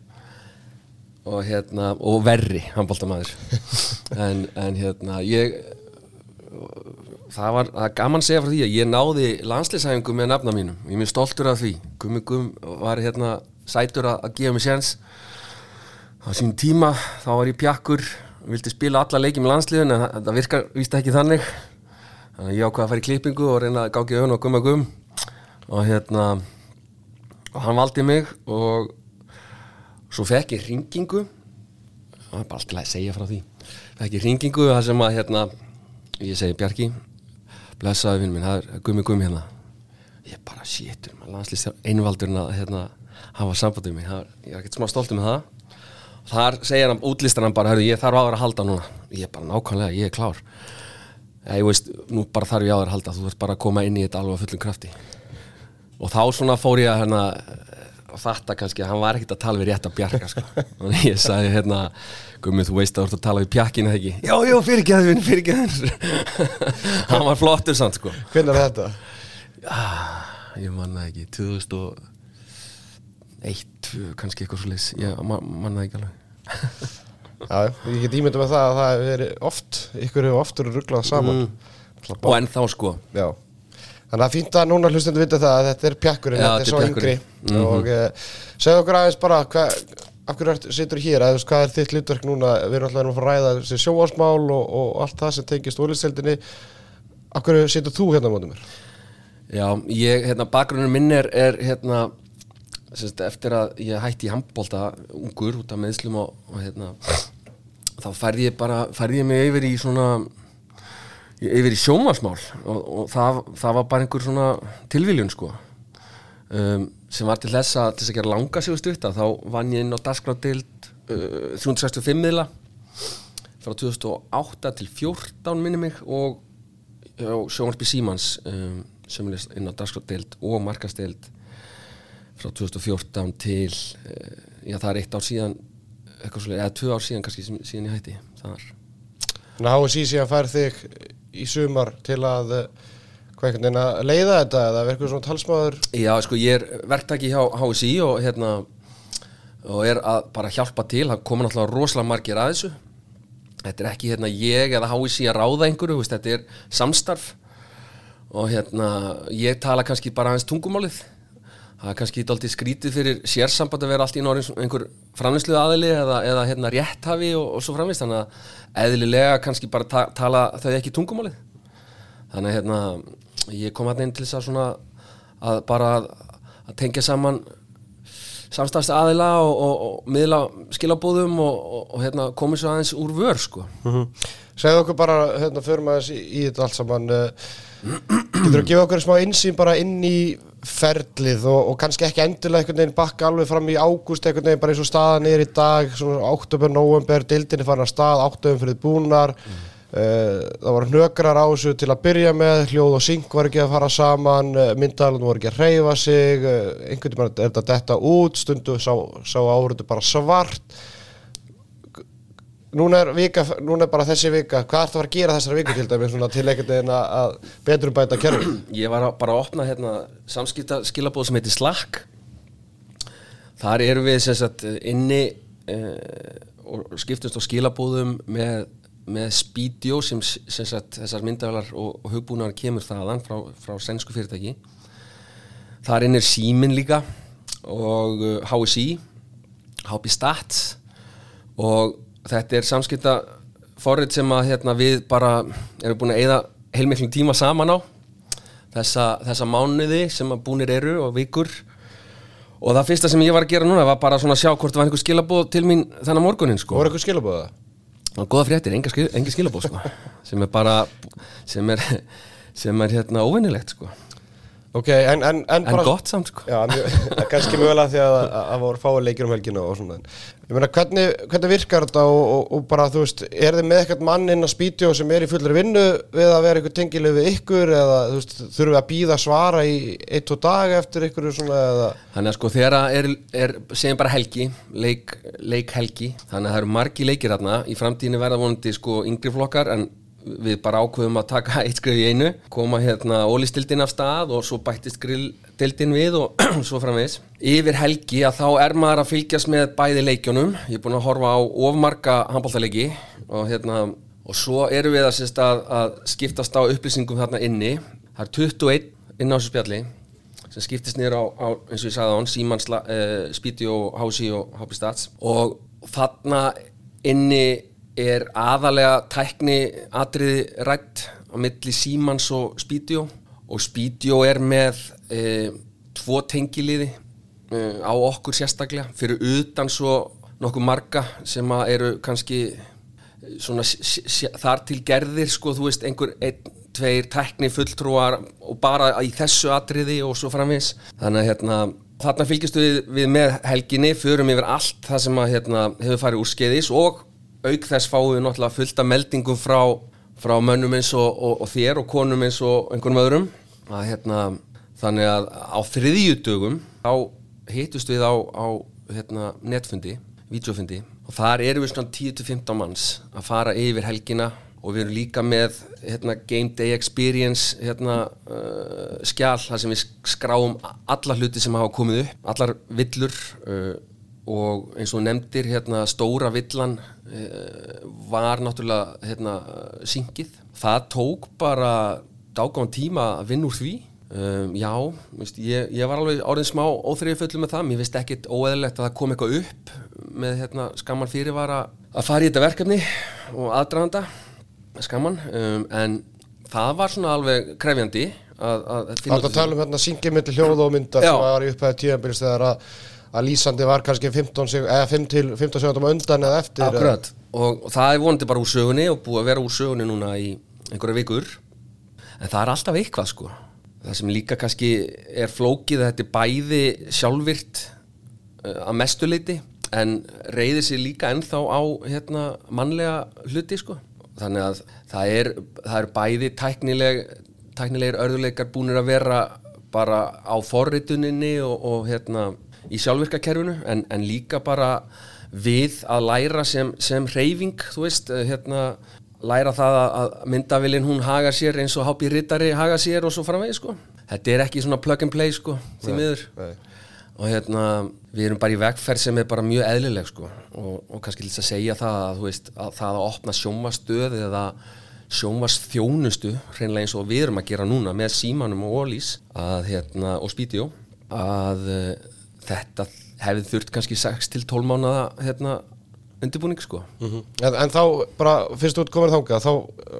E: og, hérna, og verri handbóltamaður en, en hérna ég það var það gaman að segja frá því að ég náði landslýsæfingu með nafna mínum ég er mjög stoltur af því Gummi Gum var hérna sætur að, að gefa mig séns á sín tíma þá var ég pjakkur vildi spila alla leiki með landsliðin en það, það virkar víst ekki þannig. Þannig að ég ákvaði að fara í klippingu og reyna að gáki auðvun og Gumma Gum. Og hérna og hann valdi mig og svo fekk ég ringingu það er bara alltaf að segja frá því. Fekk ég ringingu það sem að hérna ég segi Bjarki blessaði vinn minn, það er gummi gummi hérna. Ég bara sétur, maður landslýst einvaldurinn að hérna hafa sambandið mig, ég er ekkert smá stoltið með það þar segir hann, útlistar hann bara, hörru, ég þarf á þér að halda núna. Ég er bara nákvæmlega, ég er klár. Ég veist, nú bara þarf ég á þér að halda þú þarf bara að koma inn í þetta alveg fullum krafti. Og þá svona fór ég að hérna, fatta kannski hann var ekkert að tala við rétt að bjarga sko. og ég sagði hérna Gummið, þú veist að þú ert að tala við eða ekki? Já, já, fyrirgæðin, fyrirgæðin Hann var flottur samt sko.
A: Hvernig er þetta?
E: ah, Ég manna ekki, 2001 tvö, kannski eitthvað svo leys Ég ma manna ekki alveg
A: Já, ég get ímyndið með það að það hefur verið oft, ykkur hefur oft verið rugglað saman. Mm.
E: Og ennþá sko
A: Já. Þannig að það að núna hlustendur vita það að þetta er pjakkurinn, þetta er svo
E: er
A: yngri.
E: pjakkurinn. Mhm.
A: Og uh, segðu okkur aðeins bara, hva, af hverju situr hér, eða hvað er þitt hlutverk núna? Við erum alltaf að fara að ræða þessi sjóásmál og, og allt það sem tengist úrlistseldinni. Af hverju situr þú hérna á mótum mér?
E: Já, ég, hérna, bakgrunnur minn er, er hérna, sérst, eftir að ég hætti í handbólta ungur út af meðslum og, og hérna, þá færði ég bara, færði ég mig yfir í svona, yfir í sjómasmál og, og það, það var bara einhver svona tilviljun, sko, um, sem var til þess að, til þess að gera langa sig þá vann ég inn á dagskrádild uh, 365 miðla frá 2008 til 14 minni mig og og sjónvarpi Símans um, sem er inn á dagskráttdeild og markastdeild frá 2014 til uh, já það er eitt ár síðan eitthvað svolítið, eða tvö ár síðan kannski síðan ég hætti þar.
A: Þannig að HSI síðan fær þig í sumar til að, eh, veginn að leiða þetta eða verður svona talsmaður?
E: Já, sko, ég er verktaki hjá HSI og hérna og er að bara hjálpa til, það koma náttúrulega rosalega margir að þessu. Þetta er ekki hérna ég eða HSI að ráða einhverju, veist, þetta er samstarf. Og hérna ég tala kannski bara aðeins tungumálið það er kannski dálítið skrítið fyrir sérsamband að vera allt í norðin einhver framlýslu aðili eða, eða hérna rétthafi og, og svo framvist þannig að eðlilega kannski bara ta tala þau ekki tungumálið. Þannig að hérna ég kom hérna inn til þess að svona að bara að, að tengja saman samstafst aðila og, og, og miðla skilabóðum og, hérna komið svo aðeins úr vör sko.
A: Segðu okkur bara, hérna, förum aðeins í, í þetta allt saman. Uh, Getur að gefa okkur smá insýn bara inn í ferlið og, og kannski ekki endilega einhvern veginn bakka alveg fram í ágúst einhvern veginn bara eins og staðan er í dag oktober, november, dildinni farin að stað áttöfum fyrir búnar. Uh, það voru hnökrar á þessu til að byrja með hljóð og syng var ekki að fara saman uh, myndalun voru ekki að reyfa sig uh, einhvern veginn er þetta detta út stundu sá, sá áhörðu bara svart núna er vika, núna er bara þessi vika. Hvað ertu að fara að gera þessari viku til dæmis til einhvern veginn að- betur bæta kerfi?
E: Ég var að, bara að opna hérna samskipta skilabóð sem heitir Slack. Þar erum við sagt inni uh, og skiptumst á skilabóðum með, með Speedio sem, sem sagt þessar myndavælar og, og hugbúnar kemur þaðan frá, frá sænsku fyrirtæki. Þar inn er símin líka og HSI HB Stats og þetta er samskipta forrið sem að hérna, við bara erum búin að eyða heilmiklum tíma saman á. Þessa, þessa mánuði sem að búnir eru og vikur. Og það fyrsta sem ég var að gera núna var bara svona að sjá hvort það var einhver skilabóð til mín þennan morgunin sko.
A: Voru eitthvað skilabóða?
E: og góða fréttir, enga skilabóð sko. Sem er bara sem er, sem er hérna óvinnilegt sko
A: ok, en, en, en,
E: en gott samt sko.
A: Já, kannski mögulega því að það voru fáið leikir um helgina og svona ég meina, hvernig, hvernig virkar þetta og, og, og bara, þú veist, er þið með eitthvað mann inn á spítjó sem er í fullri vinnu við að vera eitthvað tengilið við ykkur eða þú veist, þurfum við að býða svara í eitt og dag eftir ykkur svona eða?
E: Þannig að sko þegar það er, er segjum bara helgi, leik, leik helgi þannig að það eru margi leikir þarna. Í framtíðinu verða vonandi sko yngri flokkar en við bara ákveðum að taka eitt skrif í einu koma hérna ólistildin af stað og svo bættist grilltildin við og svo framvegis. Yfir helgi að þá er maður að fylgjast með bæði leikjónum ég er búin að horfa á ofmarga handbóltaleiki og hérna og svo erum við að, að, að skiptast á upplýsingum þarna inni. Það er 21 inn á þessu spjalli sem skiptist niður á, á eins og ég sagði á hann Símans, uh, Spíti og Hási og Hápi Stats. Og þarna inni er aðalega tækni atriði rætt á milli Símans og Spítió og Spítió er með uh, tvo tengiliði uh, á okkur sérstaklega. Fyrir utan svo nokkuð marga sem eru kannski svona s- s- þar til gerðir sko þú veist einhver einn, tveir tækni fulltrúar og bara í þessu atriði og svo framvis þannig að hérna þarna fylgjastu við, við með helginni förum yfir allt það sem að hérna hefur farið úr skeiðis og auk þess fáum við náttúrulega fullt af meldingum frá, frá mönnum eins og, og, og þér og konum eins og einhvernum öðrum. Að hérna þannig að á þriðjudögum þá hittust við á, á hérna, netfundi, vídeofundi. Og þar erum við svona 10-15 manns að fara yfir helgina. Og við erum líka með hérna, Game Day Experience hérna, uh, skjál þar sem við skráum alla hluti sem hafa komið upp, allar villur uh, og eins og nefndir hérna, stóra villan uh, var náttúrulega hérna, syngið. Það tók bara dágáðan tíma að vinna úr því. Um, já, veist, ég, ég var alveg orðin smá óþrifið fullu með það, mér finnst ekkit óeðlilegt að það kom eitthvað upp með hérna, skamman fyrirvara að fara í þetta verkefni og aðdraganda. Skamman, um, en það var svona alveg krefjandi að, að finna
A: Það
E: út úr
A: tala um hérna syngið milli hljóð og myndar
E: Já.
A: sem var í upphæðu tíðanbyrjus þegar að, að lýsandi var kannski 15, sek- eða 5 til 15 sekundum undan eða eftir
E: Akkurat, og, það er vonandi bara úr sögunni og búið að vera úr sögunni núna í einhverja vikur. En það er alltaf eitthvað sko. Það sem líka kannski er flókið að þetta er bæði sjálfvirt uh, að mestuleiti en reyðir sér líka ennþá á hérna, mannlega hluti sko. Þannig að það er, það er bæði tæknileg, tæknilegir örðuleikar búnir að vera bara á forrituninni og, og hérna í sjálfvirkakerfinu en, en líka bara við að læra sem, sem reyfing, þú veist, eh, hérna læra það að- myndavillin hún haga sér eins og hápi rittari haga sér og svo framvegi sko. Þetta er ekki svona plug and play sko, því miður.
A: nei.
E: Og hérna, við erum bara í vegferð sem er bara mjög eðlileg sko og, og kannski þess að segja það að, þú veist, að það að opna sjónvastöð eða sjónvastþjónustu, hreinlega eins og við erum að gera núna með símanum og ólís að, hérna, og spítjó að uh, þetta hefði þurft kannski 6 til 12 mánuða hérna, undirbúning sko.
A: Mhm. en, en þá, bara fyrst út komin þangað þá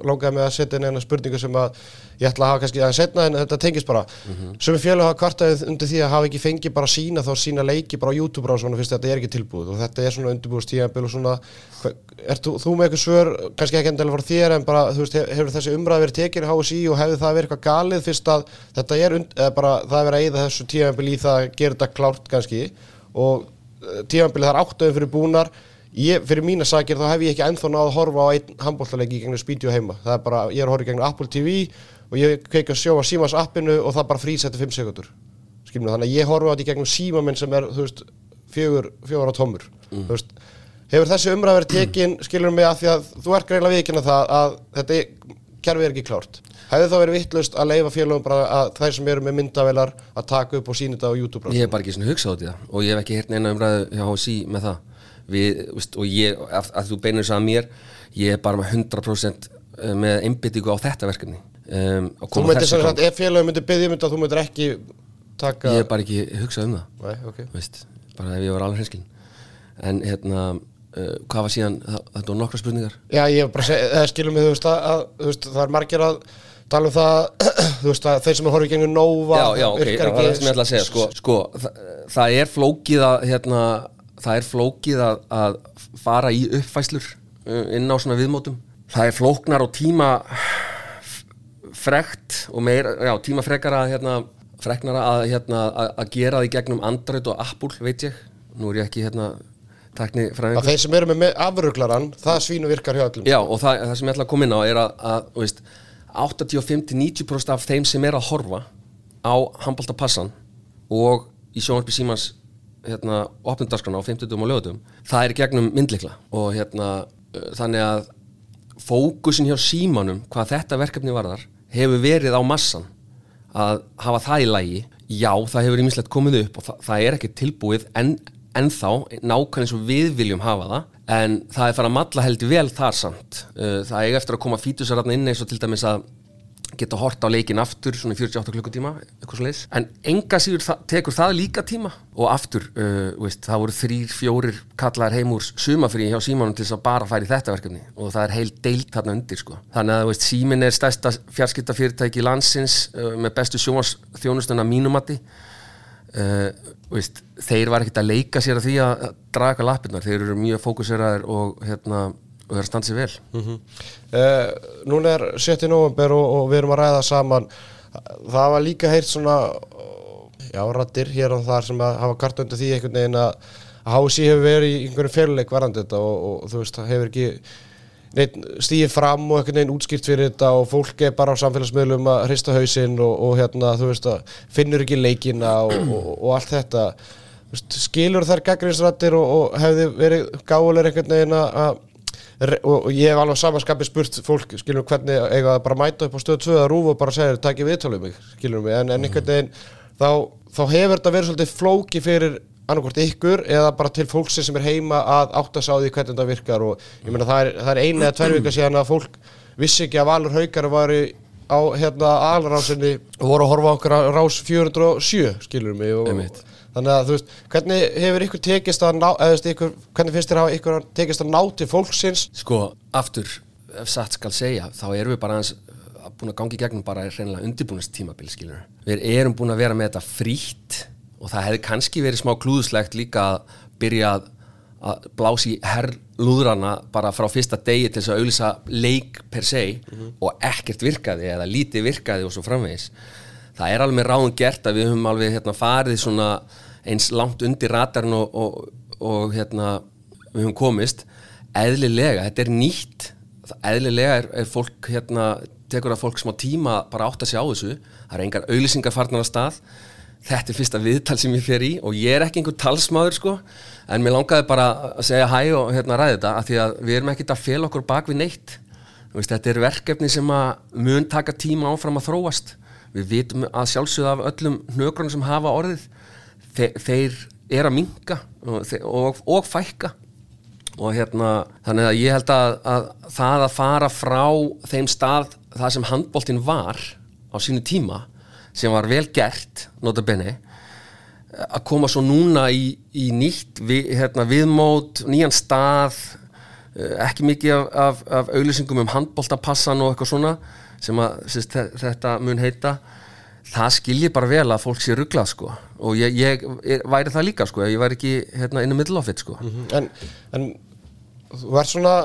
A: langaði mig að setja inn eina spurningu sem að ég ætla að hafa kannski aðeins setna en þetta tengist bara. Mm sem fjölu hafa kvartaðið undir því að hafa ekki fengið bara sína þá sína leiki bara á YouTube og svona fyrst þetta er ekki tilbúið. Og þetta er svona undirbúið stíðanbíl og svona er þú, þú með eitthvað svör, kannski ekki endilega frá þér en bara, þú veist, hef- hefur þessi umræð verið tekið í HSI og hefur það verið eitthvað galið fyrst að þetta er, und, bara það er verið að eyða þessu tíðanbíl í það að gera þetta klárt kannski? Og tíðanbíl það er áttuðum fyrir búnar. Ég, fyrir mína sakir þá hef ég ekki ennþá náð að horfa á einn handbóltaleiki í gegnum spídjó heima. Það er bara, ég er að horfa í gegnum Apple TV og ég kveiki að sjá á símas appinu og það bara frýs eftir 5 sekundur skilum þannig að ég horfa á þetta í gegnum síma minn sem er fjögur, á tómur. Veist, hefur þessi umræð verið tekin skilur mig að því að þú ert greinlega viðkynna það að þetta kerfi er ekki klárt. Hefði þá verið vittlust að leifa félagum bara að þær sem eru með myndavelar að taka upp og sína þetta á YouTube
E: Ég hef bara ekki svona hugsað í það og ég hef ekki heyrt neina umræðu hjá HSI með það. Við, veist, og ég, að, að þú beinir þess að mér ég er bara með 100% með einbyttingu á þetta verkefni um, og
A: Þú myndir
E: fram.
A: sagt, ef félagum myndir byggja mynda þú myndir ekki taka
E: ég hef bara ekki hugsað um það.
A: Nei, ok.
E: veist, bara ef ég var alveg hreinskilin en hérna uh, hvað var síðan, þetta var nokkra spurningar.
A: Já, ég bara skilum mig, þú veist, að, að veist, það er margir að tala um það, þú veist, að þeir sem horfið gengum Nova,
E: já, já, ok,
A: virkar
E: það er það sem ég ætla að segja sko, sko það, það er flókið að hérna, það er flókið að, að fara í uppfæslur uh, inn á svona viðmótum. Það er flóknar og tíma frekt og meira, já, tíma frekara að hérna, freknara að, hérna, að, að gera það í gegnum Android og Apple, veit ég. Nú er ég ekki hérna tekni
A: að þeir sem eru með afruglaran, það svínu virkar hjá öllum.
E: Já, og það, það sem ég ætla að koma inn á er að, að veist, 85-90% af þeim sem er að horfa á handbóltapassan og í sjónvarpi símans hérna, opnundarskana á 50 og lögutum það er gegnum myndlikla og hérna, þannig að fókusin hjá símanum hvað þetta verkefni varðar hefur verið á massan að hafa það í lægi já, það hefur ímislegt komið upp og það, það er ekki tilbúið en, en þá nákvæmlega eins og við viljum hafa það en það er fara að matla heldur vel þar samt. Uh, það er eftir að koma fítusararna inn eins og til dæmis að geta hort á leikin aftur svona í 48 klukkutíma eitthvað svo leiðis, en enga síður það, tekur það líka tíma. Og aftur uh, veist, það voru þrýr, fjórir kallar heim úr sumafrí hjá símanum til þess að bara færi þetta verkefni. Og það er heil deilt þarna undir sko. þannig að veist, símin er stærsta fjarskiptafyrirtæki landsins uh, með bestu sjónvarsþjónustuna mínumatti uh, veist, þeir var ekkert að leika sér að því að draga lappirnar, þeir eru mjög fókuseraðir og hérna, og þeir standa sér vel.
A: Uh, núna er 7. november og, og við erum að ræða saman. Það var líka heyrt svona já, rattir hér og þar sem að hafa kart undir því einhvern veginn að HSI hefur verið í einhverjum féluleik varandi þetta og, og þú veist, það hefur ekki stíðið fram og einhvern veginn útskýrt fyrir þetta og fólk er bara á samfélagsmiðlum að hrista hausinn og, og hérna, þú veist, að finnur ekki leikina og, allt þetta. Skilur þær gaggrinsrættir og, hefði verið gáulegur einhvern veginn að og og ég hef alveg samanskapi spurt fólk skilur hvernig eiga það bara mæta upp á stöð 2 að rúfa og bara segja takk ég viðtalið mig skilur mig. En, en einhvern veginn þá, þá hefur þetta verið svolítið flóki fyrir annarkvort ykkur eða bara til fólksins sem er heima að átta sig á því hvernig þetta virkar. Og ég meina það er, það er eina eða tvær vika síðan að fólk vissi ekki að Valur Haukar var á hérna aðalrásinni og voru að horfa okkur á rás 407 skilur mig og,
E: Einmitt.
A: Þannig að þú veist, hvernig hefur ykkur tekist að ná, eða þú veist, ykkur, hvernig finnst þér að hafa ykkur tekist að ná til fólksins?
E: Sko, aftur, ef satt skal segja þá erum við bara aðeins að búin að gangi í gegnum bara reynilega undirbúinast tímabil skilur. Við erum búin að vera með þetta frítt og það hefði kannski verið smá klúðuslegt líka að byrja að, að blási herrlúðrana bara frá fyrsta degi til þess að auðlýsa leik per se og ekkert virkaði eða lítið virkaði og svo framvegis það er alveg ráðum gert að við höfum alveg hérna, farið svona eins langt undir ratarn og, og, og hérna, við höfum komist eðlilega, þetta er nýtt. Eðlilega er, er fólk hérna, tekur að fólk smá tíma bara átt að sjá þessu, það er engar auðlýsingar farnar á stað. Þetta er fyrsta viðtal sem ég fer í og ég er ekki einhver talsmaður sko, en mér langaði bara að segja hæ og hérna ræði þetta af því að við erum ekkert að fel okkur bak við neitt. Veist, þetta er verkefni sem að mun taka tíma áfram að þróast. Við vitum að sjálfsögða af öllum hnögrunum sem hafa orðið þe þeir er að minka og, og, og fækka. Og hérna þannig að ég held að, að það að fara frá þeim stað það sem handboltinn var á sínu tíma sem var vel gert nota bene að koma svo núna í, í nýtt við, hérna, viðmót, nýjan stað eh, ekki mikið af, af, af auðlýsingum um handboltapassan og eitthvað svona sem að sérst, þetta mun heita það skilji bara vel að fólk sé rugglað sko. Og ég, ég er, væri það líka sko ég væri ekki hérna inn í middle of it sko.
A: En, en þú ert svona,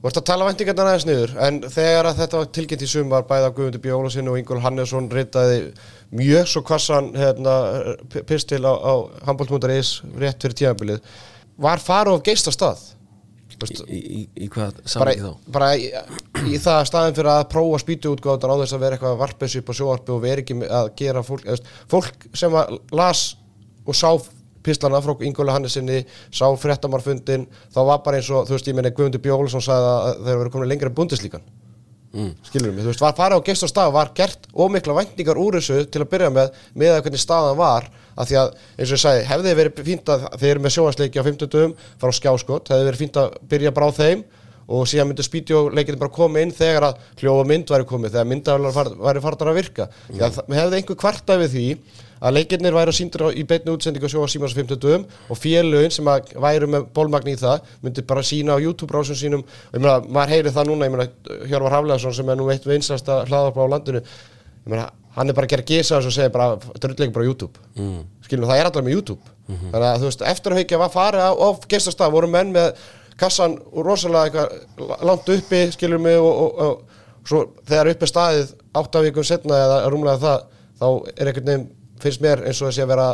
A: þú ert að tala vendingarnar aðeins niður, en þegar að þetta var tilkynnt í sumar, bæða Guðmundur Bjólasin og Ingól Hannesson ritaði mjög svo kvassan hérna, pistil á, á handbóltmúndaris rétt fyrir tímabilið, var farið of geist veist,
E: í, í, í hvað samvikið þá?
A: bara í, í það staðin fyrir að prófa spýtuútgáðan á þess að vera eitthvað þessu upp á sjóarpi og vera ekki að gera fólk eða, fólk sem að las og sá pislana frá Ingóli Hannesinni sá fréttamarfundin þá var bara eins og, þú veist, ég meina Guðmundur Bjólusson sagði að þeir eru komin lengra en bundeslíkan mm. skilur mig, þú veist, var farið á gest og stað var gert ómikla væntingar úr þessu til að byrja með, með að hvernig staðan var af því að, eins og ég sagði, hefði verið fínt að þeir eru með sjóhansleiki á 50 dögum frá skjáskot, hefði verið fínt að byrja bara á þeim og síðan myndi spídjóleikin bara koma inn þegar að hljóða mynd væri komið, þegar myndavælar væri farnar að virka því að það hefði einhver kvartað við því að leikinnir væri að síndur í beitni útsendingu á sjóa símans 50 dögum og félögin sem að væru með bólmagn í það myndi bara sína á YouTube-brásum sínum og ég meina, maður heyri það núna, ég meina Hjörvar Hafleðarsson sem er nú eitt vinsasta hlaðarblá á landinu, ég meina hann er bara að gera gísa og segja bara drullegin bara YouTube mm. skilum það er alltaf með YouTube -hmm. þannig að þú veist, eftir að hekja var farið á, á gestastaf voru menn með kassan og rosalega eitthvað langt uppi skilur mig og, og, og, og svo þegar uppi staðið áttavíkun setna eða rúmlega það þá er einhvern veginn, finnst mér eins og þessi að vera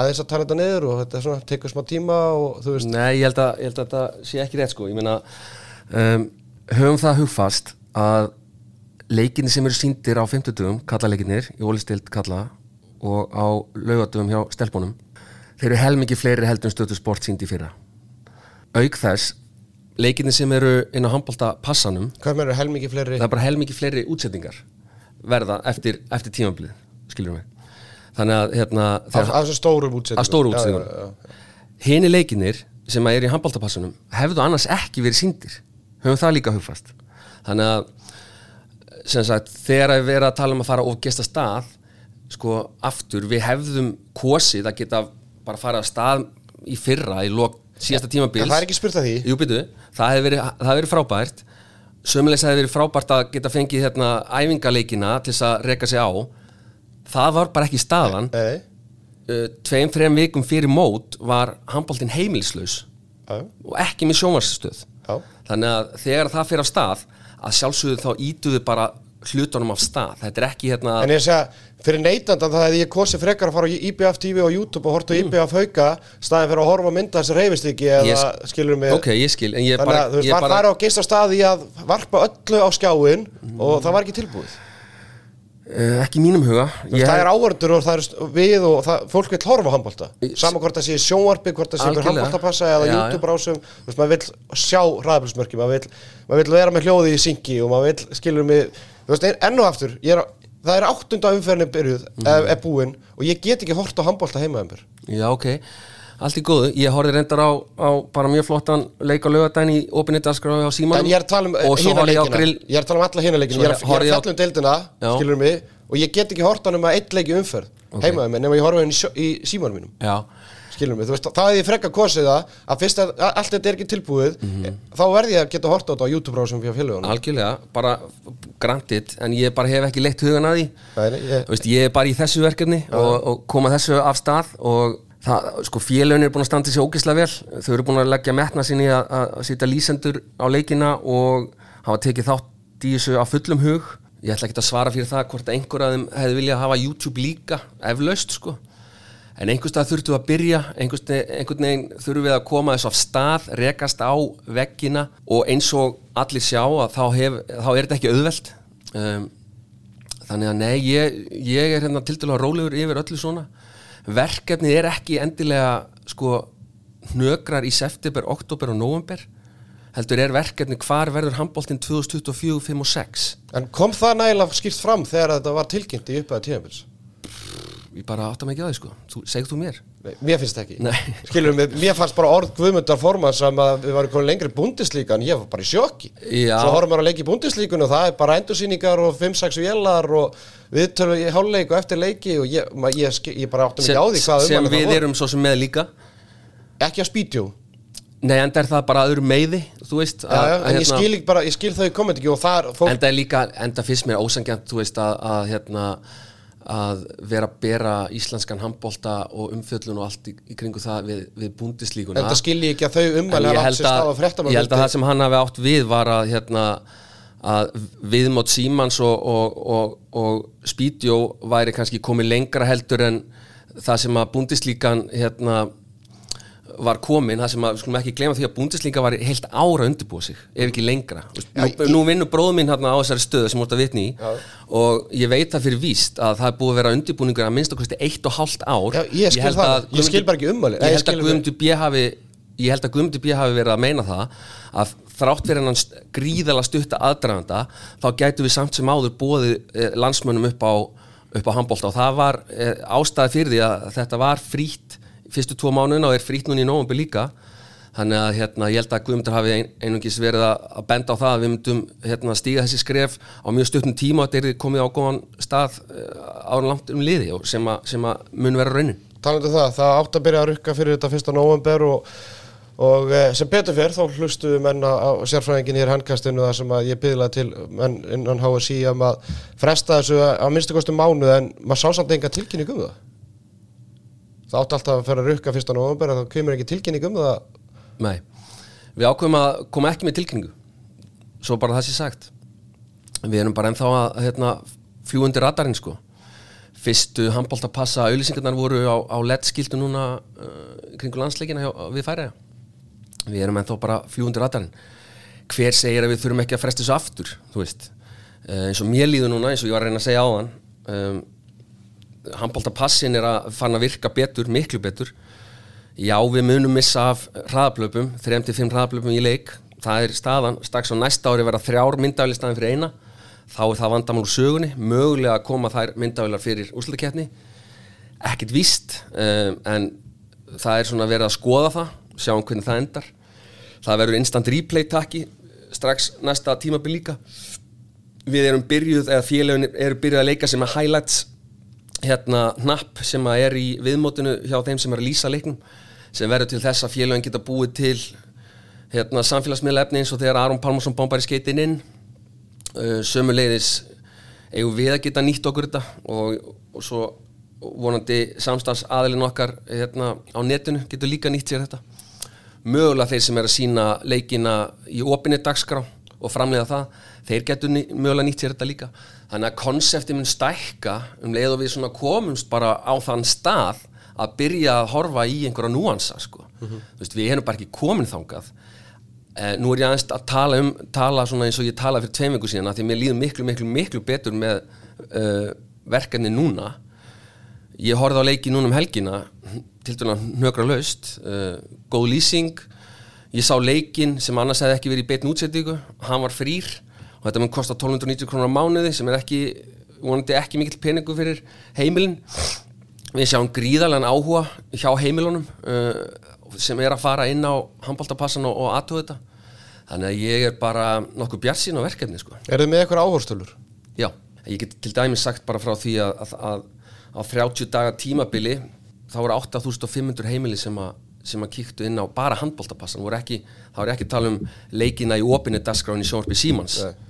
A: aðeins að tala þetta niður og þetta svona, tekur smá tíma og þú veist.
E: Nei, ég held að, ég held að þetta sé ekki rétt sko. Ég meina, um, höfum það hugfast að leikinni sem eru síndir á 50 dögum kallaleikinnir í ólistild kalla og á laugadögum hjá stelpunum þeir eru helmingi fleiri heldur en stötu sport síndi fyrra. Auk þess leikinni sem eru inn á handbólta passanum
A: hvað með eru helmikið fleiri?
E: það er bara helmingi fleiri útsetningar verða eftir, eftir tímamblið skilur mig þannig að hérna
A: af þessum stórum útsetningum
E: hini leikinir sem að eru í handbóltapassunum hefðu annars ekki verið síndir höfum það líka hugfast. Þannig að sagt, þegar að vera að tala um að fara og gesta stað sko aftur, við hefðum kosið að geta bara fara að stað í fyrra í lok síðasta tímabils.
A: En það er ekki spurt að því.
E: Jú, byrju, það hefði verið, verið frábært. Sömulegis hefði verið frábært að geta fengið hérna æfingaleikina til þess að reka sig á Það var bara ekki staðan.
A: Nei,
E: uh, Tveim, þreim vikum fyrir mót var handbóltinn heimilislaus
A: já,
E: og ekki með sjónvarsstöð
A: já.
E: Þannig að þegar það fyrir af stað að sjálfsögðu þá ítuðu bara hlutunum af stað. Þetta er ekki hérna
A: En ég segja, fyrir neytandan það hefði ég kosið frekar að fara á IBF TV og YouTube og horta á IBF hauka staðin fyrir að horfa mynda þessi reyfistíki eða
E: Ég sk-
A: skilur mig?
E: Ok, ég skil, en ég
A: Þannig
E: bara,
A: að þú veist,
E: bara
A: bara... á geist á staði að varpa öllu á skjáin og það var ekki tilbúið
E: Ekki í mínum huga.
A: Veist, Það er áhörndur og það er við og það, fólk vil horfa handbólta Saman hvort það sé sjónvarpi, hvort það sé einhver handbóltapassa eða. YouTube rásum maður vil sjá ræðablismörki maður vil, vera með hljóði í syngi og maður vil, skilur mig Þú veist, enn og aftur, ég er, það er áttunda umferðinni byrjuð, mm. er búin og ég get ekki hort á handbólta heimaðumbur
E: Já, ok, allt í góðu. Ég horfði reyndar á, á bara mjög flottan leik á lögadaginn í opinni dagskráði á símanum.
A: En ég er að tala um
E: ég á
A: leikina.
E: grill
A: Ég er að tala um alla hina leikina. Ég er að- að fjalla um deildina,
E: Já.
A: skilur mig Og ég get ekki hort á nema eitt leik í umferð okay. heimaðum nema ég horfa henni í, í símanum mínum.
E: Já,
A: skilur mig, þú veist, það hefði ég frekka kosið það að fyrst að að allt þetta er ekki tilbúið
E: Mhm.
A: þá verði ég að geta hort á þetta á YouTube-rásum fyrir félagunum
E: algjörlega, bara grantit En ég bara hef ekki leitt hugan að því. Þú veist, Ég er bara í þessu verkefni og, og koma þessu af stað Og það, sko, félögin er búin að standa sér ógislega vel Þau eru búin að leggja metna sinni að, að að setja lýsendur á leikina Og hafa tekið þátt í þessu á fullum hug Ég ætla ekki að svara fyrir það hvort einhver af þeim hefði viljað hafa YouTube líka eflaust sko En einhvers stað þurftum við að byrja, einhvern veginn þurfum við að koma þessu af stað, rekast á veggina og eins og allir sjá að þá, hef, þá er þetta ekki auðvelt. Um, þannig að nei, ég, ég er hérna til dæla rólegur yfir öllu svona. Verkefnið er ekki endilega sko hnökrar í september, oktober og november. Heldur er verkefnið hvar verður handbóltinn 2024, 5 og 6.
A: En kom það nægilega skýrt fram þegar þetta var tilkynnt í upphæða tíðanbils?
E: Ég bara átta mig ekki á því sko. Þú, segð þú mér.
A: Mér finnst það ekki
E: Nei.
A: Skilur mig, mér fannst bara orð Guðmundar forman sem að við varum komin lengri í búndislíkan ég var bara í sjokki
E: Já.
A: Svo horfum við að leiki í búndislíkun og það er bara endursýningar og 5-6 vélar og viðtölu í hálfleik og eftir leiki og ég, ma, ég, ég, bara áttum ekki á því hvað
E: sem
A: það
E: við erum svo sem með líka
A: Ekki að spýtjó
E: Nei, enda er það bara öðru meiði þú veist
A: Já, já, en ég skil, ekki bara, ég skil þau komment ekki og það er fólk
E: enda er líka, enda fyrst mér ósangjant þú veist að, að hérna að vera að bera íslenskan handbolta og umfjöllun og allt í, í kringu það við, við búndislíkuna
A: En það skil ég ekki að þau hafa átt sér stað á
E: að, ég held að það sem hann hafi átt við var að hérna að viðmót Símans og, og, og, og Spídjó væri kannski komið lengra heldur en það sem að búndislíkan hérna var komin það sem að, við skulum ekki glema því að búndislinga var heilt ára að undirbúa sig, ef ekki lengra Þú
A: Já,
E: nú, nú vinnur bróð minn hérna á þessari stöðu sem múrt að vitni í
A: Já.
E: og ég veit það fyrir víst að það er búið að vera undirbúningur að minnst okkur eitt og hálft ár
A: Já, ég skil það.
E: að
A: Ég skil bara ekki ummælin. Nei,
E: ég held að. Guðmundur B. hafi ég held að Guðmundur B. hafi verið að meina það að þrátt fyrir hennan gríðala stutta aðdraganda þá gætu við samt sem áður bóðið eh, eh, að fyrstu tvo mánuðina og er frýtt núna í nóvumbi líka. Þannig að hérna, ég held að Guðmundur hafi ein, einungis verið að, að benda á það að við myndum hérna, stíga þessi skref á mjög stuttum tíma og þetta er komið á góðan stað uh, ára langt um liði sem, að, sem að mun vera raunin.
A: Talandu um það, það átt að byrja að rukka fyrir þetta fyrsta november og, og eh, sem betur fyrr þá hlustuðu menn á, sérfræðingin hér handkastinu þar sem að ég bygglaði til menn innan HSI um að fresta þessu á minnstu kostum mánuð en maður sá samt enga tilkynning um það það átti alltaf að fyrir að rukka fyrsta november en þá kemur ekki tilkynning um það.
E: Nei, við ákveðum að koma ekki með tilkynningu. Svo bara það sé sagt. Við erum bara ennþá að hérna, fljúa undir radarinn sko. Fyrstu handbóltapassa auðlýsingarnar voru á, á LED-skildu núna uh, kringu landsleikina hjá, við færiða við erum ennþá bara fljúa undir radarinn. Hver segir að við þurfum ekki að fresta þessu aftur þú veist, uh, eins og mér líður núna eins og ég var að reyna að segja áðan um, handbóltapassin er að fann að virka betur, miklu betur Já, við munum missa af hraðaplöpum, 3-5 hraðaplöpum í leik. Það er staðan, strax á næsta ári verða þrjár myndavæli staðin fyrir eina. Þá er það vandamál úr sögunni, mögulega að koma þær myndavælar fyrir úrslutakefni. Ekkert víst, um, en það er svona verið að skoða það, sjáum hvernig það endar. Það verður instant replay takki strax næsta tímabil líka. Við erum byrjuð, eða félagin eru byrjuð að leika sem er highlights hérna hnapp sem að er í viðmótinu hjá þeim sem er að lýsa leiknum sem verður til þess að félagin geta búið til hérna samfélagsmiðla efni eins og þegar Aron Pálmarsson bombar í skeitin inn uh, sömuleiðis eigum við að geta nýtt okkur þetta og, og svo vonandi samstags aðilin okkar hérna á netinu getur líka nýtt sér þetta mögulega þeir sem er að sína leikina í opinni dagskrá og framlega það, þeir getur mögulega nýtt sér þetta líka. Þannig að konsepti mun stækka um leið og við svona komumst bara á þann stað að byrja að horfa í einhverja núansa sko. Þú veist, við erum bara ekki komin þangað. Eh, nú er ég aðeins að tala um, tala svona eins og ég talaði fyrir tveim viku síðan að því mér líður miklu, miklu, miklu betur með uh, verkefni núna. Ég horfði á leiki núna um helgina, til dæna hnökra laust, uh, góð lýsing, ég sá leikin sem annars hefði ekki verið í beitn útsettingu, hann var frýr og þetta mun kosta 1290 krónar á mánuði sem er ekki, vonandi ekki mikill peningu fyrir heimilin. Við sjáum gríðarlegan áhuga hjá heimilunum uh, sem er að fara inn á handbóltapassan og, og aðtöðu þetta. Þannig að ég er bara nokkuð bjarsinn á verkefni sko.
A: Er þið með eitthvað áhorstölur?
E: Já, ég get til dæmis sagt bara frá því að, að, að á 30 daga tímabili þá voru 8500 heimili sem að, sem að kíktu inn á bara handbóltapassan voru ekki, ekki tala um leikina í opinni dagskráin í sjónvarpi Símans
A: Nei.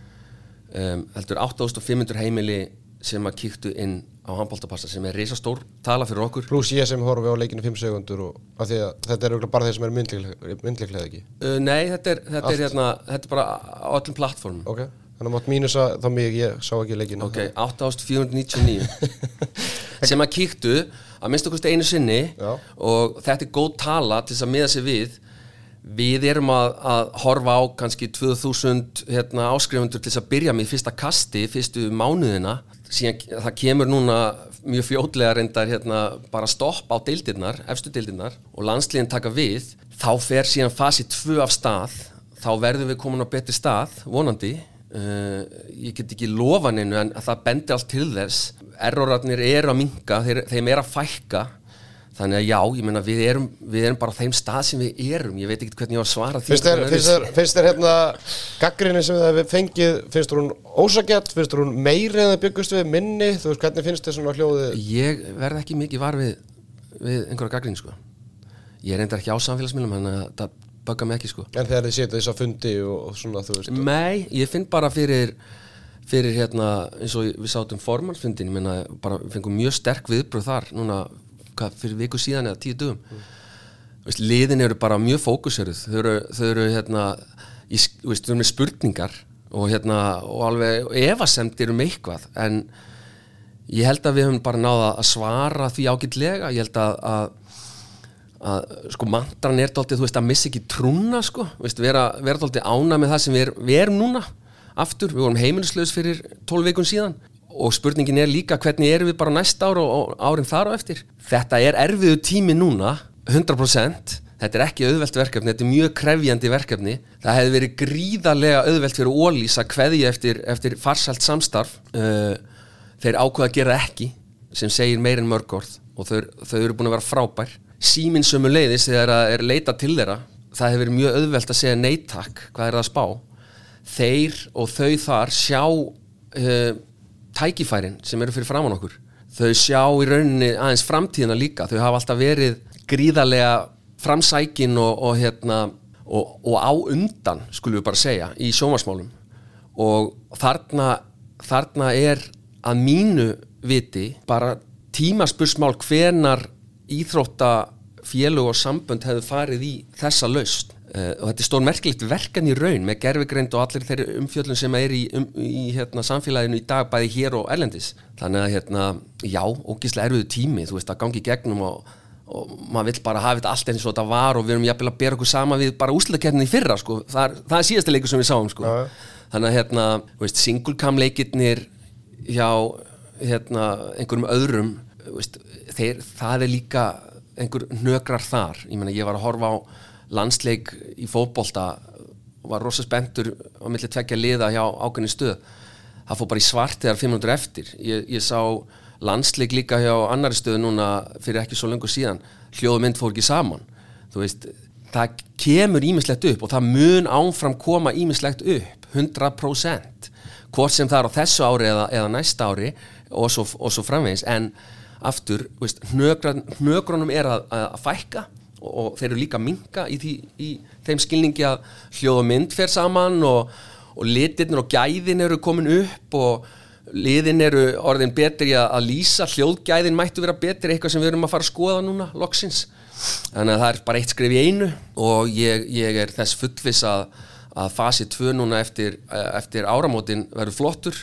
E: Um, heldur 8500 heimili sem að kíktu inn á handbóltapassa sem er reisastór tala fyrir okkur.
A: Plus ég sem horfi á leikinu 5 segundur þetta er bara þeir sem er myndliklega, ekki?
E: Uh, Nei, þetta er, þetta, er, hérna, þetta er bara á öllum plattformum
A: Ok, þannig að mátt mínusa þá mig, ég sá ekki leikinu
E: Ok, 8499 sem að kíktu að minnst okkur einu sinni
A: Já.
E: og þetta er góð tala til þess að miða sig við við erum að, að horfa á kannski 2000 hérna, áskrifundur til þess að byrja með fyrsta kasti fyrstu mánuðina. Síðan það kemur núna mjög fljótlega reyndar hérna, bara stopp á deildirnar, efstu deildirnar og landsliðin taka við. Þá fer síðan fasi 2 af stað. Þá verðum við komin á betri stað vonandi. Uh, ég get ekki lofa neinu en það bendir allt til þess. Errorarnir eru að minka, þeir, þeim er að fækka þannig að já, ég meina við erum, við erum bara á þeim stað sem við erum. Ég veit ekki hvernig ég var að svara því
A: Finnst þér, finnst þér, finnst þér hérna gaggrinni sem þið hefur fengið, finnst hún ósagett, finnst hún meiri en það byggust við? Minni, þú veist hvernig finnst þér svona hljóðið?
E: Ég verð ekki mikið var við, við einhverja gaggrín sko. ég reyndar ekki á samfélagsmiðlum þannig að það bögga mig ekki sko.
A: en þegar þið setja þess að fundi og, og svona þú veist
E: Nei, ég finn bara fyrir fyrir hérna, eins og við sátum formansfundin, ég meina, bara við fengum mjög sterk viðbröð þar, núna hvað, fyrir viku síðan eða tíu dögum. Mm. veist, liðin eru bara mjög fókuseruð. Þau eru, þau eru hérna í, veist, þau eru með spurningar og hérna, og alveg efasemdir um eitthvað, en ég held að við höfum bara náða að svara því ágætlega, ég held að, að að sko mantran er dálítið, þú veist, að missa ekki trúna sko, veist, vera, vera dálítið ána með það sem við, er, við erum núna aftur, við vorum heimilislaus fyrir 12 vikun síðan og spurningin er líka hvernig erum við bara næsta ár og, og árin þar á eftir? Þetta er erfiðu tími núna 100% þetta er ekki auðvelt verkefni, þetta er mjög krefjandi verkefni. Það hefði verið gríðarlega auðvelt fyrir Ólís að kveðja eftir, eftir farsælt samstarf. Uh, þeir ákveða að gera ekki sem segir meir en mörg orð. Og þau, þau eru búin að vera frábær. Síminn sömu leiðis þegar það er leita til þeirra það hefur verið mjög auðvelt að segja neittak hvað er það að spá? Þeir og þau þar sjá uh, tækifærin sem eru fyrir framann okkur þau sjá í rauninni aðeins framtíðina líka. Þau hafa alltaf verið gríðarlega framsækin og, og, hérna, og, og á undan skulum við bara segja í sjómasmálum og þarna, þarna er að mínu viti bara tímaspursmál hvenar íþróttafélug og sambönd hefur farið í þessa laust uh, og þetta er stór merkilegt verkan í raun með gerfigreind og allir þeirri umfjöldun sem er í, um, í hérna, samfélaginu í dag bæði hér og erlendis þannig að hérna, já, ógíslega erfiðu tími þú veist að gangi gegnum og, og maður vill bara hafa þetta allt eins og þetta var og við erum jafnvel að bera okkur sama við bara úsluðkernin í fyrra sko. það, er, það er síðasta leikur sem við sáum sko. þannig að hérna, singulcam leikirnir hjá hérna, einhverjum öðrum veist, þeir, það er líka einhver nökrar þar ég, mena, ég var að horfa á landsleik í fótbolta var rosa spentur á milli tveggja liða hjá ákveðni stöð. Það fór bara í svart þegar 500 eftir. Ég, ég sá landsleik líka hjá annari stöð núna fyrir ekki svo lengur síðan. Hljóðmynd fór ekki saman. Þú veist, það kemur ímislegt upp og það mun ánfram koma ímislegt upp 100% hvort sem það er á þessu ári eða, eða næsta ári og svo, og svo framvegis. En aftur, hnögrunum er að, að fækka og, og þeir eru líka minka í, því, í þeim skilningi að hljóð og mynd fer saman og, og litirnir og gæðin eru komin upp og liðin eru orðin betri að, að lýsa. Hljóðgæðin mættu vera betri eitthvað sem við erum að fara að skoða núna loksins. Þannig að það er bara eitt skrif í einu og ég, ég er þess fullvis að, að fasi 2 núna eftir, eftir áramótin verður flottur.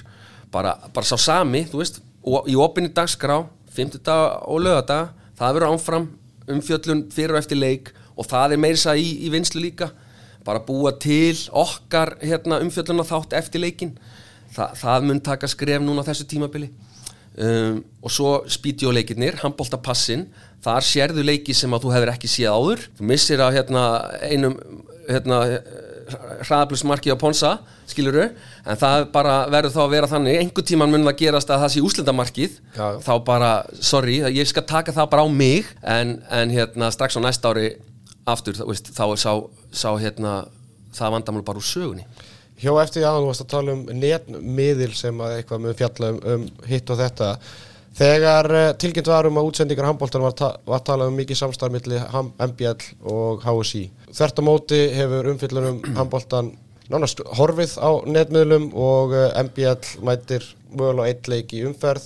E: Bara, bara sá sami, þú veist í opinni dagskrá 50 dag og lögadag það verður ánfram umfjöllun fyrir og eftir leik og það er meirisa í, í vinslu líka. Bara búa til okkar hérna, umfjöllun og þátt eftir leikin Þa, það mun taka skref núna þessu tímabili. Um, og svo spítjóleikirnir, handbóltapassin þar sérðu leiki sem að þú hefur ekki síð áður. Þú missir að hérna, einum hérna, hraðablusmarki á Ponsa, skiluru en það bara verður þá að vera þannig. Einhver tíman mun það gerast að það sé úslendamarkið þá bara, sorry, ég skal taka það bara á mig. En, en hérna strax á næsta ári aftur, veist, þá er sá, sá hérna, það vandamál bara úr sögunni.
A: Hjá eftir jáðan, þú varst að tala um netmiðil sem að eitthvað með fjalla um, um hitt og þetta. Þegar uh, tilkynnt var um að útsendingar handbóltan var, ta var talað um mikið samstarfmiðli MBL og HSI. Þvert á móti hefur umfyllunum handbóltan nánast horfið á netmiðlum og MBL mætir mögulega eitt leik í umferð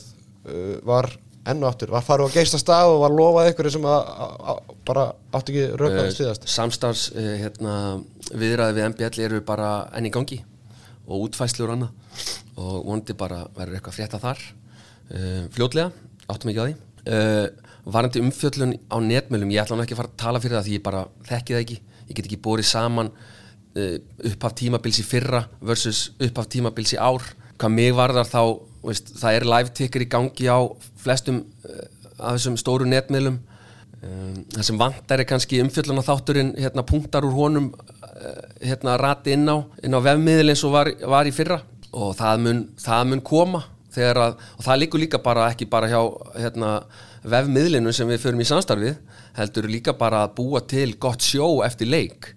A: uh, var ennu áttur, var farið á geista stað og var lofað ykkur sem að, að bara átti ekki röknaði stíðast.
E: Samstafs hérna, viðræði við MBL eru bara enni gangi og útfæslur annað. Og vondi bara verður eitthvað frétta þar. Uh, fljótlega, áttum ekki á því. Varandi umfjöllun á netmjölum ég ætla hann ekki að fara að tala fyrir það því ég bara þekki það ekki, ég get ekki bórið saman uh, upphaf tímabils í fyrra versus upphaf tímabils í ár. Hvað mig varðar þá veist, það er live ticker í gangi á flestum af þessum stóru netmjölum það sem vantar er kannski umfjöllun á þátturinn hérna punktar úr honum hérna rati inn á, inn á vefmiðl eins og var, var í fyrra. Og það mun, það mun koma að, og það líkur líka bara ekki bara hjá hérna, vefmiðlinu sem við förum í samstarfið heldur líka bara að búa til gott sjó eftir leik.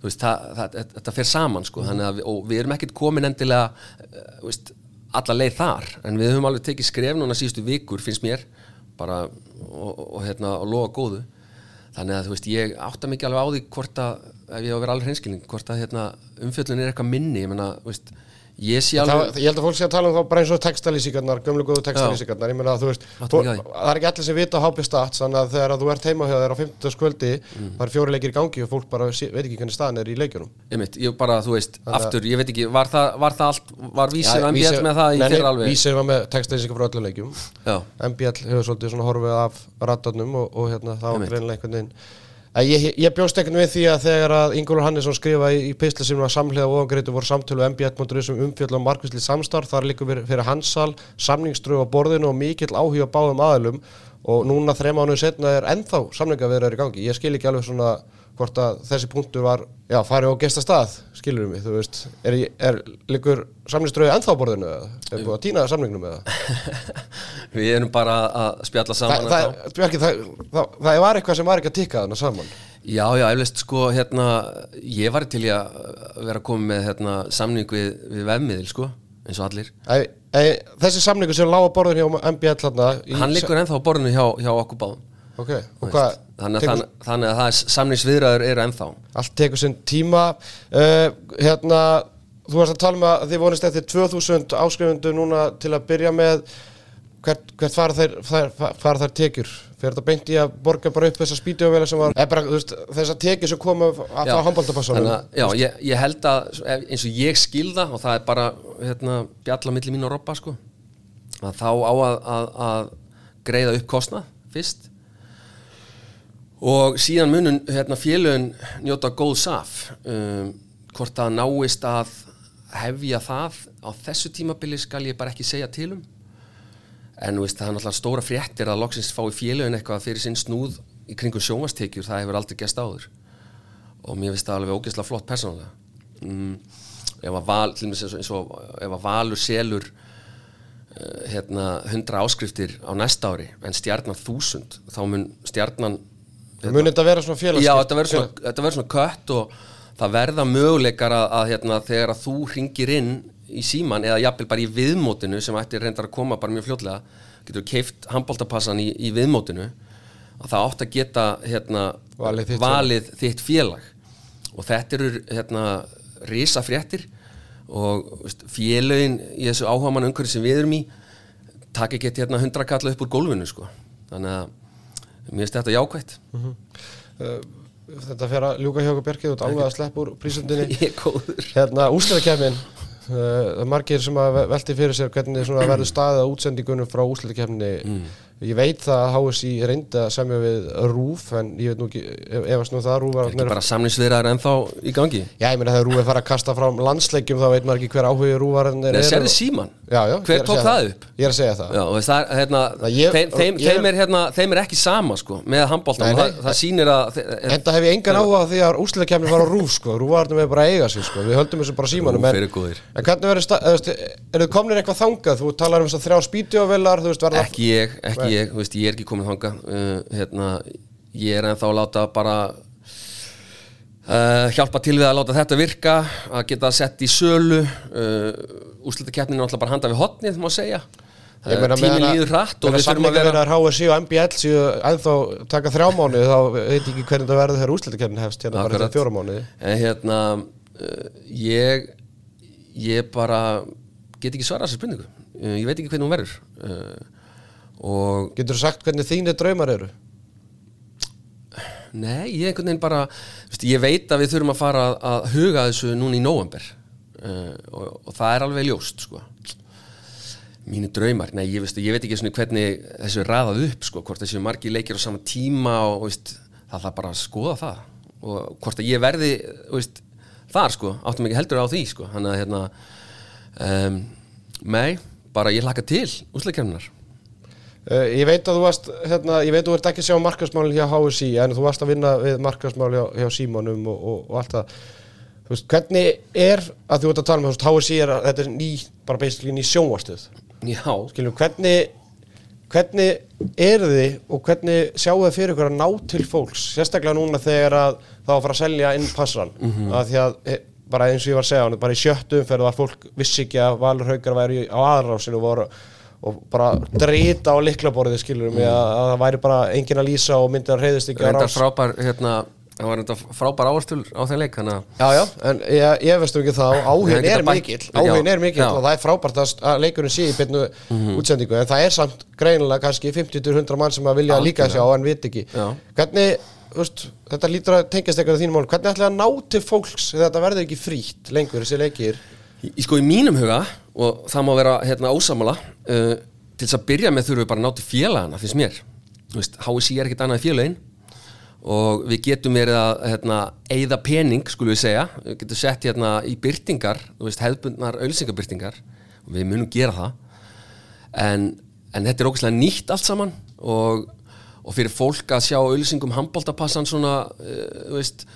E: Veist, það, það, þetta fer saman sko, við, og við erum ekkert komin endilega eh, veist, alla leið þar en við höfum alveg tekið skref núna síðustu vikur finnst mér bara og, og, hérna, og loga góðu. Þannig að þú veist ég átta mikið alveg á því hvort að ef ég á að vera alveg hreinskilning hvort að hérna, umfjöldun er eitthvað minni ég menna, veist Ég,
A: alveg... ég held að fólk sé að tala um þá bara eins og textalýsingarnar, gömlu góðu textalýsingarnar ég meina að þú veist, þú, það er ekki allir sem vita á HP Stats, þannig að þegar þú ert heima hjá þér á 15. skvöldi, mm. það er fjóri leikir í gangi og fólk bara veit ekki hvernig staðin er í leikjunum
E: Ég veit, ég bara, þú veist, þannig aftur ég veit ekki, var það, var það allt, var Vísir ja, MBL með það í fyrra alveg?
A: Vísir var með textalýsingar frá öllum leikjum MBL hefur svolítið svona horfið af ratarnum og, og hérna, það Ég, ég bjóst ekkert við því að þegar að Ingólfur Hannesson skrifa í, í pisli sem var samhliða ofangreitu voru samtölu MB1.1 um umfjöldum markvisli samstarf, þar líka fyrir, hansal, samningströf á borðinu og mikill áhuga á báðum aðilum og núna þreim mánuðu setna er ennþá samningavirðar í gangi. Ég skil ekki alveg svona hvort að þessi punktur var, já, farið á gesta stað, skilur mig, þú veist, er, er líkur samningströfi ennþá á borðinu eða? Er búið að týna samningnum eða?
E: Við erum bara að spjalla
A: Þa,
E: saman
A: það,
E: ennþá.
A: Bjarki, það, það, það var eitthvað sem var ekki að tikka þarna saman.
E: Já, já, eflust sko, hérna, ég var til að vera komið með hérna, samning við, við vefmiðil, sko, eins og allir.
A: Æ, æ, þessi samningur sem lág á borðinu hjá MBL þarna í-
E: Hann liggur ennþá á borðinu hjá, hjá okkur báðum.
A: Ok, og hvað
E: Þannig að,
A: tekur-
E: þannig, að það er samningsviðræður eru ennþá.
A: allt tekur sinn tíma. Uh, hérna, þú varst að tala um að þið vonist eftir 2000 áskrifundu núna til að byrja með. Hvert, hvert fara þær, þær, fara þær tekjur? Fyrir þetta beint í að borga bara upp þessa spítjóvela sem var, eða bara, veist, þessa tekjur sem komu að það handbóltapassanum
E: Þannig að, já, ég, ég held að eins og ég skilða og það er bara hérna, bjalla milli mín og robba sko, að þá á að, að, að greiða upp kostnað fyrst og síðan munun hérna, félögin njóta góð saf um, hvort það náist að hefja það. Á þessu tímabili skal ég bara ekki segja til um. En veist, það er náttúrulega stóra fréttir að loksins fái félögin eitthvað fyrir sinn snúð í kringum sjónvastekjur, það hefur aldrei gæst áður. Og mér finnst það alveg ógeðslega flott persónulega. Mm, ef að val, til og, eins og ef að valur selur uh, hérna 100 áskriftir á næsta ári en stjarnan 1000 þá mun stjarnan
A: mun þetta vera svona félags
E: Já, þetta verður svona, þetta verður svona kött og það verða möguleikar að, að hérna, þegar að þú ringir inn í síman eða jafnvel bara í viðmótinu sem ætti reyndar að koma bara mjög fljótlega getur keift handbóltapassan í, í viðmótinu að það átt að geta hérna,
A: Valið þitt
E: valið þitt félag. Og þetta eru hérna, risa fréttir og veist, félögin í þessu áhaman umhverju sem við erum í taka ekki hérna hundra kalla upp úr gólfinu sko. þannig að mér finnst þetta jákvætt.
A: Uh, þetta fer að ljúka hjá okkur Bjarki þú ert alveg að sleppa úr prísundinni.
E: Ég er góður.
A: Hérna úslitakefnin uh, margir sem að ve- velti fyrir sér hvernig verður staðið á útsendingunum frá úslitakefni ég veit það að HSI reyndi að semja við RÚF en ég veit nú ekki ef- efast nú það að RÚF var
E: ekki bara samningsviðraður ennþá í gangi?
A: Já ég meina þegar RÚF er fara að kasta frá landsleikjum þá veit maður ekki hver áhugi RÚF var en
E: Nei, sérðu síman?
A: já, já,
E: Hver
A: er að
E: tók það upp?
A: ég er að segja það.
E: Já, og það, er, hérna,
A: Það ég-
E: þeim, þeim,
A: ég-
E: þeim, er, hérna, þeim er ekki sama sko, með handbóltan og það, það sýnir að
A: Enda hef ég engan áhuga því að úslitakefni var á RÚF sko, RÚF var með bara að eiga sig sko, við höldum þessu bara símanum en,
E: eru
A: en hvernig verður, eða, þú veist, þú þú
E: ég, þú veist, ég er ekki komin þanga uh, hérna, ég er ennþá að láta bara uh, hjálpa til við að láta þetta virka að geta sett í sölu uh, úrslitakeppnin er náttúrulega bara handa við hotnið, má segja. Tíminn líður hratt og við þurfum að vera
A: HSI og MBL séu ennþá taka þrjá mánuði þá veit ekki hvernig það verður þegar úslitakefni hefst hérna bara
E: Akkurat.
A: eftir fjóra mánuði.
E: En hérna uh, ég ég bara get ekki svarað þessar spurningu. Uh, ég veit ekki hvernig hún verður. Uh, og
A: Getur þú sagt hvernig þínir draumar eru?
E: nei, ég einhvern veginn bara veist, ég veit að við þurfum að fara að, huga þessu núna í nóvember. Uh, og, og það er alveg ljóst sko. Mínu draumar, nei, ég, veist, ég veit ekki hvernig þessu er raðað upp sko, hvort þessu margi leikir á sama tíma og veist, það þarf bara að skoða það. Og hvort að ég verði veist, þar sko, áttum ekki heldur á því sko, hann að hérna um, nei, bara ég hlakka til úsleikjarnar
A: Uh, ég veit að þú varst, hérna, ég veit að þú ert ekki að sjá markasmálinn hjá HSI en þú varst að vinna við markasmál hjá, hjá Símanum og, og, og allt það. Þú veist, hvernig er að þú ert að tala með, veist, HSI er, að- þetta er ný, bara basically ný sjónvastuð
E: já,
A: Skiljum, hvernig, hvernig er þið og hvernig sjáu þið fyrir ykkur að ná til fólks? Sérstaklega núna þegar að það var að fara að selja inn passan
E: Mhm.
A: að því að e, bara eins og ég var að segja bara í sjöttu umferð var fólk vissi ekki að Valur Haukar væri á aðrásinu og, voru, og bara drita á liklaborðið skilur mig að, að það væri bara engin að lýsa og myndi að reyðist ekki
E: reyndar
A: rás.
E: frábær hérna, það var reyndar frábær áherslu á þeim leik að
A: Já, já, en ég, ég veist ekki það áhugin er mikill áhugin er mikill og það er frábært að, að leikurinn sé í byrnu útsendingu en það er samt greinilega kannski 50-100 mann sem að vilja líka sjá en vit ekki.
E: Já.
A: hvernig, veist, þetta lítur að tengjast eitthvað á þínum mál, hvernig ætlaði að ná til fólks þegar þetta verður ekki frítt lengur þessi leikir
E: í, sko í mínum huga og það má vera hérna ósamala uh, til þess að byrja með þurfum við bara að ná til félagana finnst mér. Þú veist, HSI er ekkert annað félagin og við getum verið að hérna, eigða pening, skulum við segja. Við getum sett hérna í byrtingar þú veist, hefðbundnar auðlýsingabyrtingar og við munum gera það. En, en þetta er ógæslega nýtt allt saman og, og fyrir fólk að sjá auðlýsingum handbóltapassan svona, uh, þú veist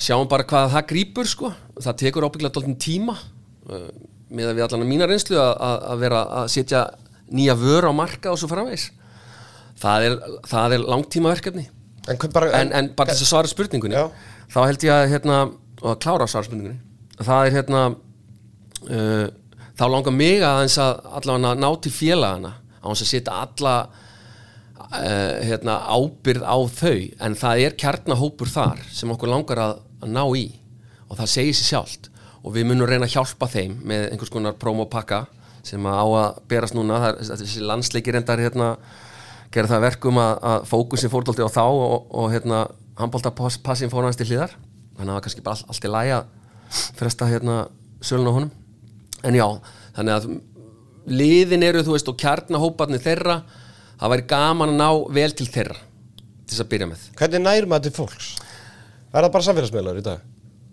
E: sjáum bara hvað það grýpur sko. það tekur ábygglega dálítinn tíma uh, með að við allan að mína reynslu að, vera að setja nýja vör á marka og svo framvegs það er, það er langtímaverkefni
A: En, bara,
E: en, en bara þess að svara spurningunni
A: Já.
E: þá held ég að hérna, og að klára svara spurningunni það er hérna uh, þá langar mig að eins að allavega ná til félagana á þess að setja alla uh, hérna, ábyrð á þau en það er kjarnahópur þar sem okkur langar að, að ná í. Og það segir sér sjálft. Og við munum reyna að hjálpa þeim með einhvers konar promopakka sem á að berast núna. Það er þessi landsleikir endar hérna gera það að verkum að, að fókusin fór á þá og, og hérna handbóltapassin fór hans til hliðar. Þannig að það var kannski bara all, allt í lægi að fresta hérna sölun á honum. En já, þannig að liðin eru þú veist og kjarnahóparnir þeirra það væri gaman að ná vel til þeirra til þess að byrja með.
A: Hvernig nær maður til fólks? Er það bara samfélagsmiðlar í dag?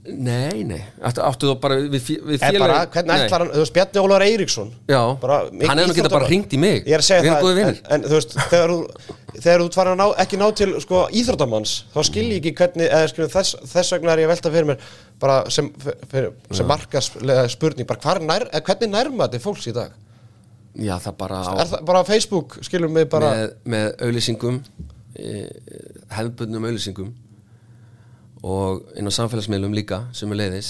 E: Nei, nei, áttu, þú bara við, við
A: En bara, hvernig ætlar hann, þú veist, Bjarni Ólaur Eiríksson.
E: Já,
A: bara,
E: hann hefði nú getað bara hringt í mig.
A: Ég er að segja
E: Við
A: það, en, en þú veist, þegar þú þegar þú tvar að ná, ekki ná til sko, íþróttamanns, þá skil ég ekki hvernig eða skil þess, þess vegna er ég að velta fyrir mér bara sem, fyrir, sem markaslega spurning, bara hvar nær, eh, hvernig nærma þetta fólks í dag?
E: Já, það bara á,
A: Er það bara á Facebook, skilum við bara
E: með, með auðlýsingum e, hefðbundnum auðlýsingum og inn á samfélagsmiðlum líka sem er leiðis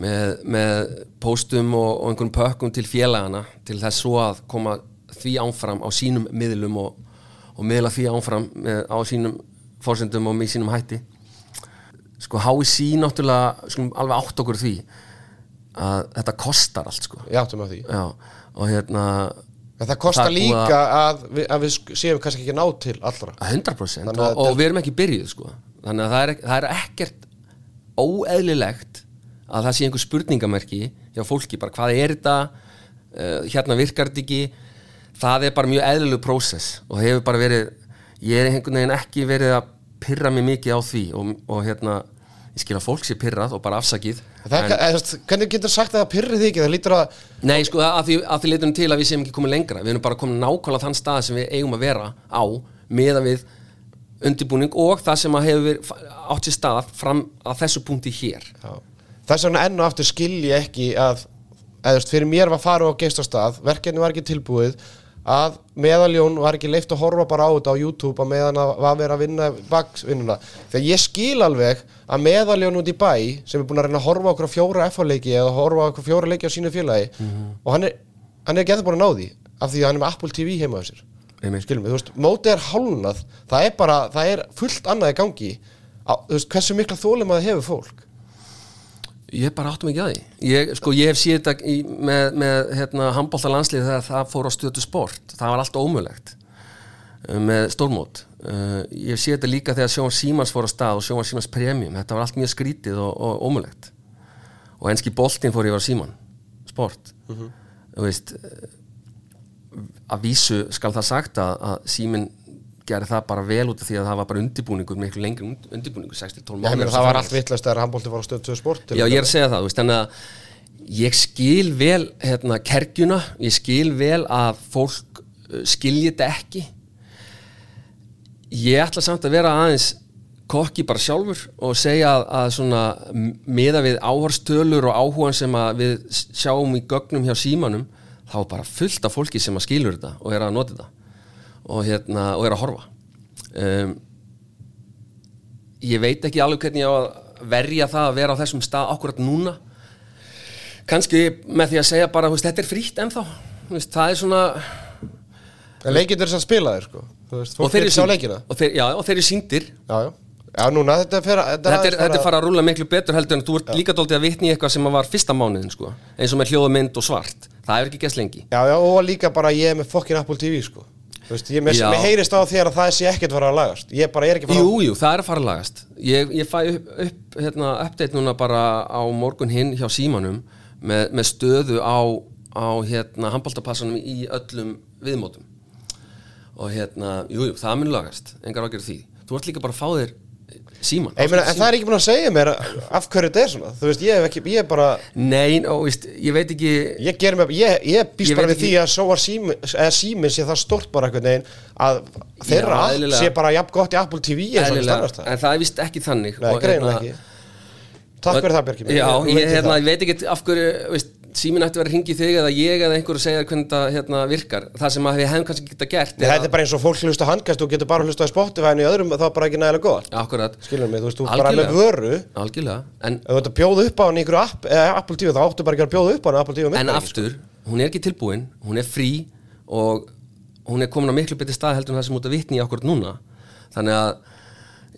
E: með, með póstum og, og einhvern pökkum til félagana til þess svo að koma því ánfram á sínum miðlum og, og miðla því ánfram með, á sínum fórsendum og með sínum hætti. Sko HSC náttúrulega skulum alveg átt okkur því að þetta kostar allt sko.
A: Ég áttum á því.
E: Já, og hérna
A: en það kostar líka að, við, að við sk- séum kannski ekki ná til allra.
E: 100%
A: Þannig
E: og, og við erum ekki byrjuð sko. Þannig að það er, það er ekkert óeðlilegt að það sé einhver spurningamerki hjá fólki, bara hvað er þetta? Uh, hérna virkar þetta ekki? Það er bara mjög eðlileg prósess og það hefur bara verið ég er einhvern veginn ekki verið að pyrra mig mikið á því og, og hérna ég skil að fólk sé pyrrað og bara afsakið
A: hvernig getur sagt að það pyrri því ekki? Það lítur að
E: Nei, sko, að því, því leitum til að við séum ekki komið lengra. Við erum bara komið nákvæmlega þann stað sem við eigum að vera á meða við undirbúning og það sem að hefur átt sér stað fram að þessu punkti hér
A: Já. Þess vegna enn og aftur skil ég ekki að, eða þú veist, fyrir mér var farið á geistastað, verkefni var ekki tilbúið að meðaljón var ekki leift að horfa bara á þetta á YouTube að meðan að verið að vinna bakvinnuna. Þegar ég skil alveg að meðaljón út í bæ sem er búin að reyna að horfa okkur á fjóra FH-leiki eða horfa okkur fjóra leiki á sínu félagi og hann er, hann er ekki eða búin að ná því af því að hann er með Apple TV heima á sér. Skilum við, þú veist, mótið er hálnað, það er bara, það er fullt annað í gangi. Á, þú veist, hversu mikla þólum að það hefur fólk?
E: Ég bara áttum ekki að því. Ég, sko, ég hef séð þetta í, með, með hérna, handbólta landslið þegar það fór á stötu sport. Það var allt ómögulegt uh, með stórmót. Uh, ég hef séð þetta líka þegar Sjóan Símans fór á stað og Sjóan Símans Premium. Þetta var allt mjög skrítið og, og ómögulegt. Og enski boltinn fór yfir Síman sport. Þú veist uh, að vísu skal það sagt að, að Símin gerði það bara vel út af því að það var bara undirbúningur miklu lengri und- undirbúningur 6-12
A: Já, ég
E: mánuðir
A: meina,
E: og svo
A: það var allt vittlast þegar handbólti var á stöð 2 sport
E: Já, ég er að segja það, þú veist, ég skil vel hérna kergjuna, ég skil vel að fólk uh, skilji þetta ekki. Ég ætla samt að vera aðeins kokki bara sjálfur og segja að, svona miða við áhorstölur og áhugan sem að við sjáum í gögnum hjá símanum þá er bara fullt af fólki sem að skilur þetta og er að nota þetta og, hérna, og er að horfa. Um, ég veit ekki alveg hvernig ég á að verja það að vera á þessum stað akkurat núna. Kannski með því að segja bara veist, þetta er frítt ennþá. Veist, það er svona
A: En leikir þess að spila þér, sko veist,
E: og þeir eru þeir, já, og þeir eru síndir
A: Já, já Já, núna, þetta er fyrir
E: þetta er, þetta er fara að rúla miklu betur heldur en þú ert líka dóltið að vitni í eitthvað sem var fyrsta mánuðin sko. eins og með hljóðamynd og svart. Það er ekki gæst lengi.
A: Já, já, og líka bara ég er með fokkin Apple TV, sko. Þú veist, ég mér,
E: Já.
A: heyrist á þér að það sé ekkert fara að lagast. Ég bara er ekki að fara
E: Jú, jú, það er að fara að lagast. Ég, ég fæ upp, upp hérna, update núna bara á morgun hinn hjá símanum með, með stöðu á, á hérna, handbóltapassanum í öllum viðmótum. Og hérna, jú, jú, það mun lagast. Engar ágjörð því. Þú ert líka bara að fá þér síman
A: Ég meina, en það er ekki búin að segja mér af hverju þetta er svona. Þú veist, ég hef ekki, ég er bara
E: Nei, ó, veist, ég veit ekki
A: Ég mig, ég, ég býst
E: Ég
A: bara við því að svo var símin, símin sé það stort bara einhvern veginn að þeirra
E: Já, eðlilega.
A: sé bara jafn gott í Apple TV og
E: eðlilega,
A: það
E: en það er vist ekki þannig.
A: Nei,
E: og hérna-
A: ekki. Takk fyrir það, Björki
E: Já, ég, hérna, ég veit ekki af hverju veist, símin ætti að vera að ringi þig eða ég eða einhver að segja hvernig þetta hérna, virkar. Það sem að við hefum kannski geta gert er
A: Þetta
E: að-
A: er bara eins og fólk hlusta handkast og getur bara hlusta á Spotify en í öðrum þá er bara ekki nægilega góð
E: Akkurat,
A: Skilur mig, þú veist, þú bara
E: Algjörlega.
A: með vöru. Ef
E: algjörlega. En,
A: þú ert að bjóða upp á hann í ykkur app eða Apple TV þá áttu bara ekki að bjóða upp á hann Apple TV
E: en
A: virkar ekki,
E: aftur, hún er ekki tilbúin hún er frí og hún er komin á miklu betri stað heldur en það sem út að vitni í okkur núna. Þannig að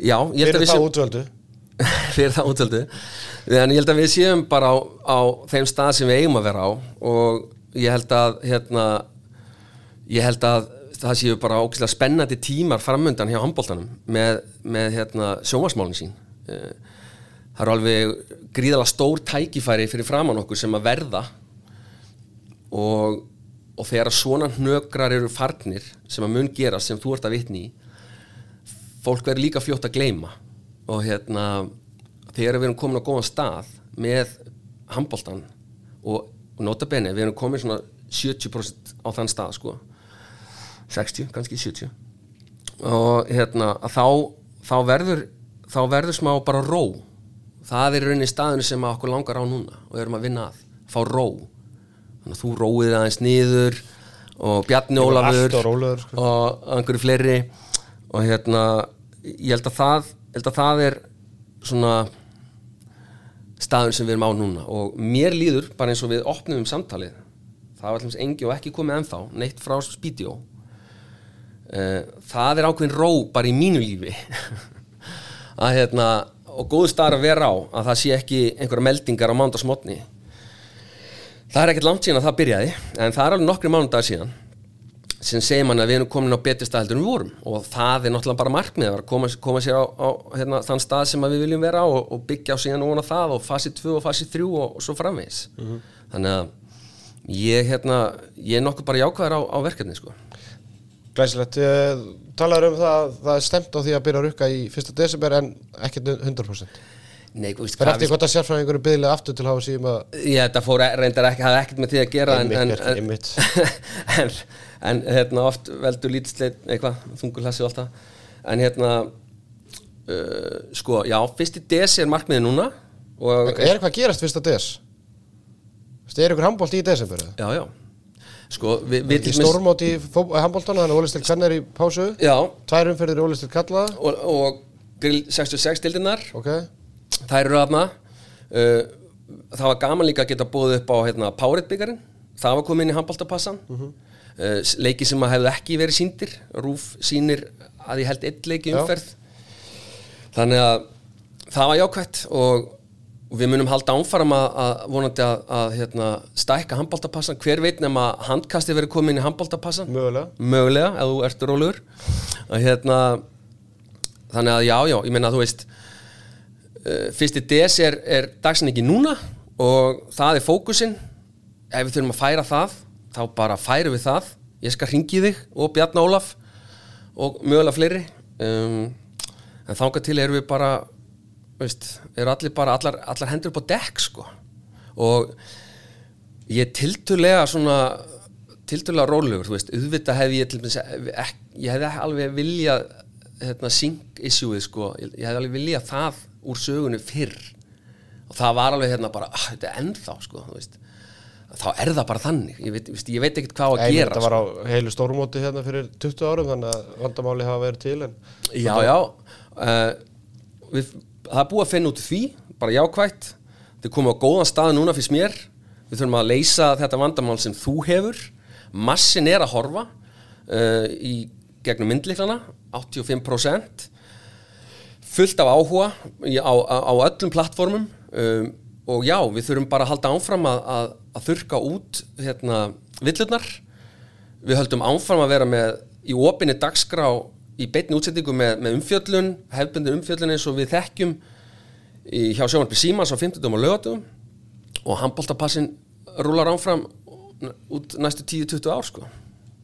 E: já, ég held að
A: Fyrir
E: við
A: það
E: séum
A: útvöldu
E: fyrir það útvöldu en ég held að við séum bara á, á þeim stað sem við eigum að vera á og ég held að hérna, ég held að það séu bara ógæslega spennandi tímar framöndan hjá handbóltanum með, með hérna, sjómasmálin sín. Eh, það eru alveg gríðalega stór tækifæri fyrir framann okkur sem að verða og, og þegar svona hnökrar eru farnir sem að mun gera sem þú ert að vitni í fólk verður líka fljótt að gleyma og hérna þegar við erum komin á góðan stað með handbóltan og, og nota bene, við erum komin svona 70% á þann stað sko. 60, kannski 70 og hérna þá, þá verður þá verður smá bara ró. Það er í rauninni staðinu sem okkur langar á núna og við erum að vinna að, fá ró. Þannig að þú róið aðeins niður og Bjarni Ólafur
A: rólegur, sko.
E: og einhverju fleiri. Og hérna ég held að það, held að það er svona staðun sem við erum á núna. Og mér líður bara eins og við opnum um samtalið. Það var allins engi og ekki komið ennþá neitt frá spídjó það er ákveðin ró bara í mínu lífi. Að hérna og góðu staðar að vera á að það sé ekki einhverja meldingar á mándagsmotni það er ekkert langt síðan að það byrjaði en það er alveg nokkri mándagar síðan sem segir mann að við erum komin á betri stað heldur en við vorum. Og það er náttúrulega bara markmið að koma, koma sér á, á hérna, þann stað sem við viljum vera á og, og byggja á síðan ofan á það og fasi 2 og fasi 3 og, og svo framvegis. Þannig að ég, hérna, ég er nokkuð bara jákvæður á, á verkefni sko.
A: Glæsilegt, eh, talaður um það það er stemt á því að byrja að rukka í 1. desember en ekkert 100%
E: Nei, þú veist hvað
A: eftir hvort að sérfræðingur er byggðilega aftur til að hafa síðan að
E: Já, þetta fór reyndar ekki, hafði ekkert með því að gera en, en,
A: Einmitt,
E: en, en, en hérna oft veldur lítisleit eitthvað, þungur hlassi og allt það. En hérna uh, sko, já, fyrst í des er markmiði núna og,
A: Er eitthvað að gerast 1. des? Þú veist, Er ykkur handbólt í desember?
E: já, já. Sko, við, við
A: Í stórmót í handbóltana, þannig að Ólistil Kvenner í pásu?
E: Já,
A: Tvær umferðir Ólistil Kalla.
E: Og, og grill 66 dildinnar
A: Ok,
E: þær eru aðna uh, það var gaman líka að geta búið upp á hérna, Powerade byggarinn, það var komið inn í handbóltapassan uh, leiki sem að hefðu ekki verið síndir Rúf sínir að ég held eitt leiki umferð. Þannig að það var jákvætt og, við munum halda ánfram að, að vonandi að, að hérna, stækka handbóltapassan, hver veit nema handkasti verið komið inn í handbóltapassan
A: mögulega.
E: Mögulega, ef þú ert rólegur. Og hérna þannig að já, já, ég meina að þú veist uh, fyrsti DS er, er dagsinningi núna og það er fókusinn. Ef við þurfum að færa það þá bara færum við það. Ég skal ringi þig og Bjarni Ólaf og mögulega fleiri. Um, en þangað til erum við bara veist, eru allir bara allar, allar hendur upp á dekk sko. Og ég er tilturlega svona tilturlega rólegur, þú veist, auðvitað hefði ég til dæmis ek, ég hefði alveg viljað hérna, sync issueið sko, ég, ég hefði alveg viljað það úr sögunni fyrr. Og það var alveg hérna bara, ah, þetta er ennþá sko, þú veist þá er það bara þannig, ég veit, ég veit ekkert hvað að
A: Nei,
E: gera
A: þetta var á heilu stórmóti hérna fyrir 20 árum þannig að vandamáli hafa verið til en
E: Já, já. Uh, við, Það er búið að finna út því bara jákvætt. Þið komum á góðan stað núna fyrst mér. Við þurfum að leysa þetta vandamál sem þú hefur. Massin er að horfa uh, í gegnum myndliklana 85% fullt af áhuga á, á, á öllum plattformum. Um, og já, við þurfum bara að halda áfram að, að, að þurka út hérna, villurnar. Við höldum áfram að vera með í opinni dagskrá í beinni útsendingu með, með umfjöllun, hefbundir umfjöllun eins og við þekkjum í, hjá sjónvarpi Símans á 50 og lögatum og handbóltapassin rúlar áfram út næstu 10-20 ár sko